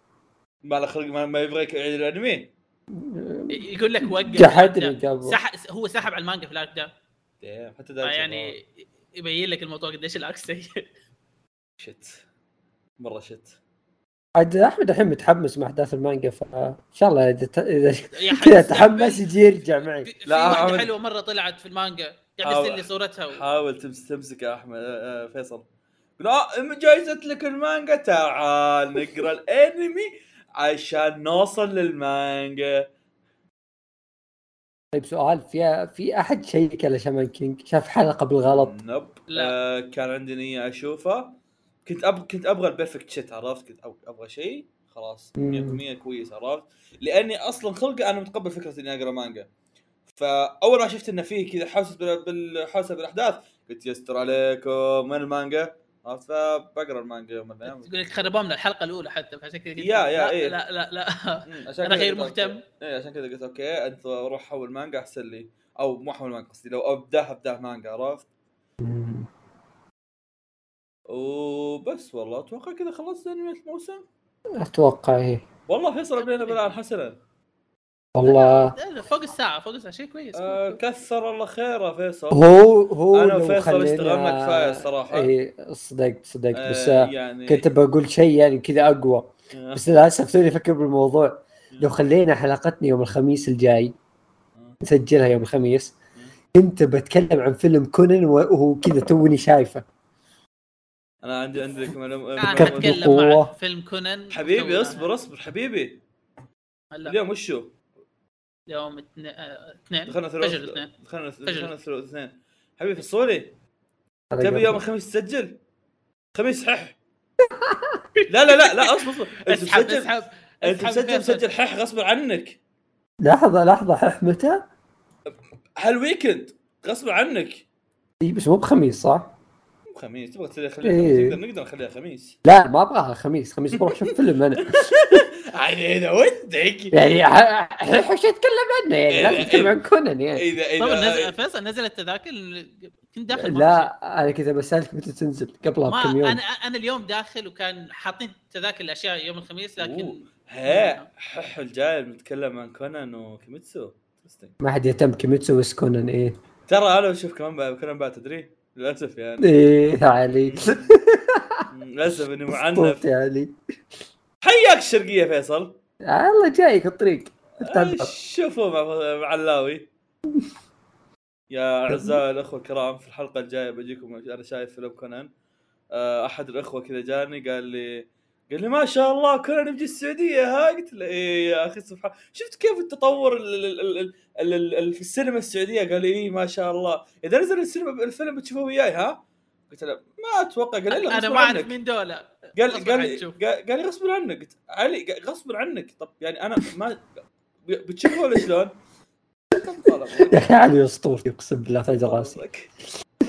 ما له خلق ما, ما يبغيك يعيد الأنمي؟ يقول لك وقف. جحدني قبل. سح... هو سحب على المانجا في الأرك ده. ديم، حتى ده يعني يبين لك الموضوع قديش الأرك سيء. شت. مرة شت. عاد أحمد الحين متحمس مع أحداث المانجا فان شاء الله إذا ت- إذا كذا تحمس يجي يرجع معي. في, في لا، واحدة حلوة مرة طلعت في المانجا. حاول- يرسل لي صورتها و... حاول تمس تمسك يا أحمد آه، آه، فيصل. لا جايزة لك المانجا تعال نقرأ الأنمي عشان نوصل للمانجا. طيب سؤال في في أحد check على شامان كينج شاف حلقة بالغلط؟ nope لا. آه كان عندي نية أشوفه. كنت أب... كنت أبغى ال perfect shit عرفت؟ كنت. أبغى شيء. خلاص 100% مم. كويس عرفت؟ لأني أصلا خلقي أنا متقبل فكرة إني أقرأ مانجا. فأول ما شفت إنه فيه كذا حوسة بال... بالحوسة بالأحداث قلت يستر عليكم وين المانجا؟ عرفت؟ فبقرأ المانجا يوم من الأيام. تقول لك خربوا من الحلقة الأولى حتى فعشان كذا قلت يا- يا، لا, إيه. لا لا لا. عشان أنا غير. مهتم. إيه عشان كذا قلت okay أنت روح حول مانجا أحسن لي. أو مو حول مانجا قصدي لو ابداه ابداه مانجا عرفت. وبس والله أتوقع كذا خلصت انمي الموسم. أتوقع إيه. والله فيصل بينا بالآن حسنا. والله لا، فوق الساعة فوق الساعة شيء كويس آه كثر الله خيره فيصل. هو هو أنا لو وفيصل اشتغلنا كفاية الصراحة. إيه صدقت صدقت. آه بس يعني كنت بقول شيء يعني كذا أقوى. آه. بس للأسف توني أفكر بالموضوع. لو خلينا حلقتنا يوم الخميس الجاي نسجلها يوم الخميس كنت بتكلم عن فيلم كونان وهو كذا توني شايفه. أنا عندي عندي أنا بقوة. مع فيلم كونان. حبيبي اصبر اصبر حبيبي. هلا. اليوم وشو؟ يوم اثنين آه، اثنين دخلنا فجر ثلاث الاثنين دخلنا فجر. دخلنا ثلاث اثنين حبيبي فصولي تبي. يوم الخميس تسجل؟ خميس حح لا لا لا لا اصبر اصبر انت اسحب مسجل اسحب انت اسحب مسجل. مسجل حح غصب عنك لحظة لحظة حح متى؟ هالويكند غصب عنك إي بس مو بخميس صح؟ خميس تبغى تخليها خليها إيه. خميس نقدر نقدر نخليها خميس لا ما أبغاها خميس خميس بروح أشوف فيلم أنا إذا ودك. يعني ح- ح- وش اتكلم عنه يعني لازم اتكلم عن كونان يعني. اذا طبعا اذا نزل فيصل نزل التذاكر كنت داخل لا أنا كذا بسألك متى تنزل قبلها بكم يوم. أنا أنا اليوم داخل وكان حاطين تذاكر الأشياء يوم الخميس لكن هي حح الجاي بنتكلم عن كونان وكيميتسو. ما حد يهتم كيميتسو بس كونان إيه. ترى أنا بشوف كمان بعد كونان بعد تدري للأسف يعني. إيه علي للأسف إني معنف. علي حياك الشرقيه فيصل. الله جايك الطريق. آه، شوفوا مع اللاوي يا أعزائي الأخوة الكرام في الحلقة الجاية بجيكم أنا شايف فيلم كونان. آه، أحد الأخوة كذا جاني قال لي قال لي ما شاء الله كونان بيجي السعودية ها؟ قلت له إيه يا أخي سبحان شفت كيف التطور ال- ال- ال- ال- ال- ال- في السينما السعودية؟ قال لي إيه ما شاء الله. إذا نزل السينما الفيلم بتشوفه وياي ها؟ قلت له ما أتوقع قال لي لا أنا ما أعرف. مين دول قال قال. قال لي غصبا عنك قلت علي غصبا عنك طب يعني أنا ما بتشوفه ولا شلون؟ يا أخي علي اسطوري أقسم بالله فاجر راسي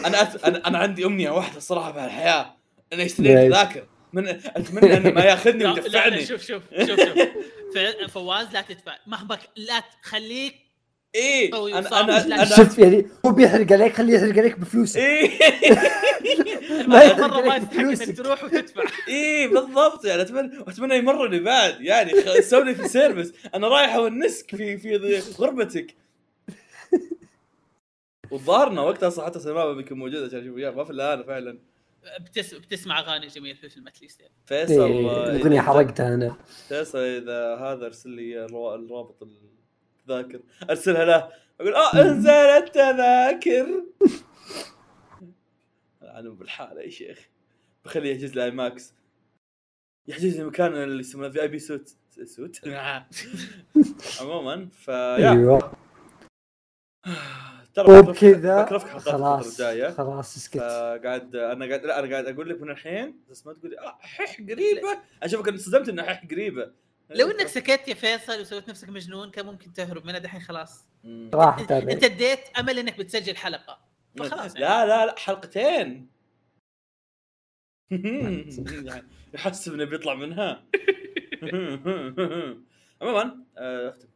أنا. أنا أنا عندي أمنية واحدة الصراحة في الحياة اني اشتري؟ تذاكر من أتمنى انه ما ياخذني ويدفعني شوف شوف شوف شوف ف- فواز لا تدفع مهما لا تخليك إيه أنا أنا أنا شوف يعني هو بيحرق عليك خليه يحرق عليك بفلوسه إيه. ما يحرق ما عليك تروح وتدفع. إيه بالضبط يعني اتمنى أتمنى يمرني بعد. يعني خ- سوي في سيرفيس أنا رايح أونسك في في غربتك. والظاهرنا وقتها صح حتى سماء بيكون موجود عشان أشوف ما في إلا أنا فعلا. بتس... بتسمع أغاني جميلة في الفيلم اتليست يعني. فيصل إيه، الأغنية إذا- حرقتها أنا. فيصل إذا هذا ارسل لي الرابط التذاكر. أرسلها له. أقول آه أنزل التذاكر. أنا بالحالة يا شيخ. بخليه يحجز لي ماكس. يحجز لي مكان اللي يسمونه VIP suite. suite؟ عموما فيا أيوه. ترى وبكذا خلاص خلاص اسكت. فقاعد أنا قاعد لا أنا قاعد أقول لك من الحين بس ما تقولي آه حح قريبة. أشوفك أنا صدمت إنه حح قريبة. لو إنك سكت يا فيصل وسويت نفسك مجنون كان ممكن تهرب منها دحين خلاص. مم. راح تابع أنت اديت أمل إنك بتسجل حلقة. فخلاص يعني. لا لا لا حلقتين. يحسب إنه بيطلع منها. عموما آه، أختم.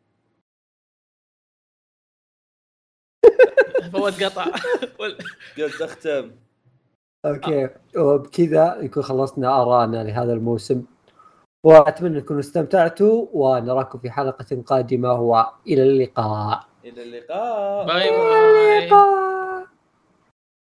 فواز قطع. قلت أختم. okay. وبكذا يكون خلصنا ارائنا لهذا الموسم. وأتمنى تكونوا استمتعتوا ونراكم في حلقة قادمة وإلى اللقاء. إلى اللقاء. bye bye. bye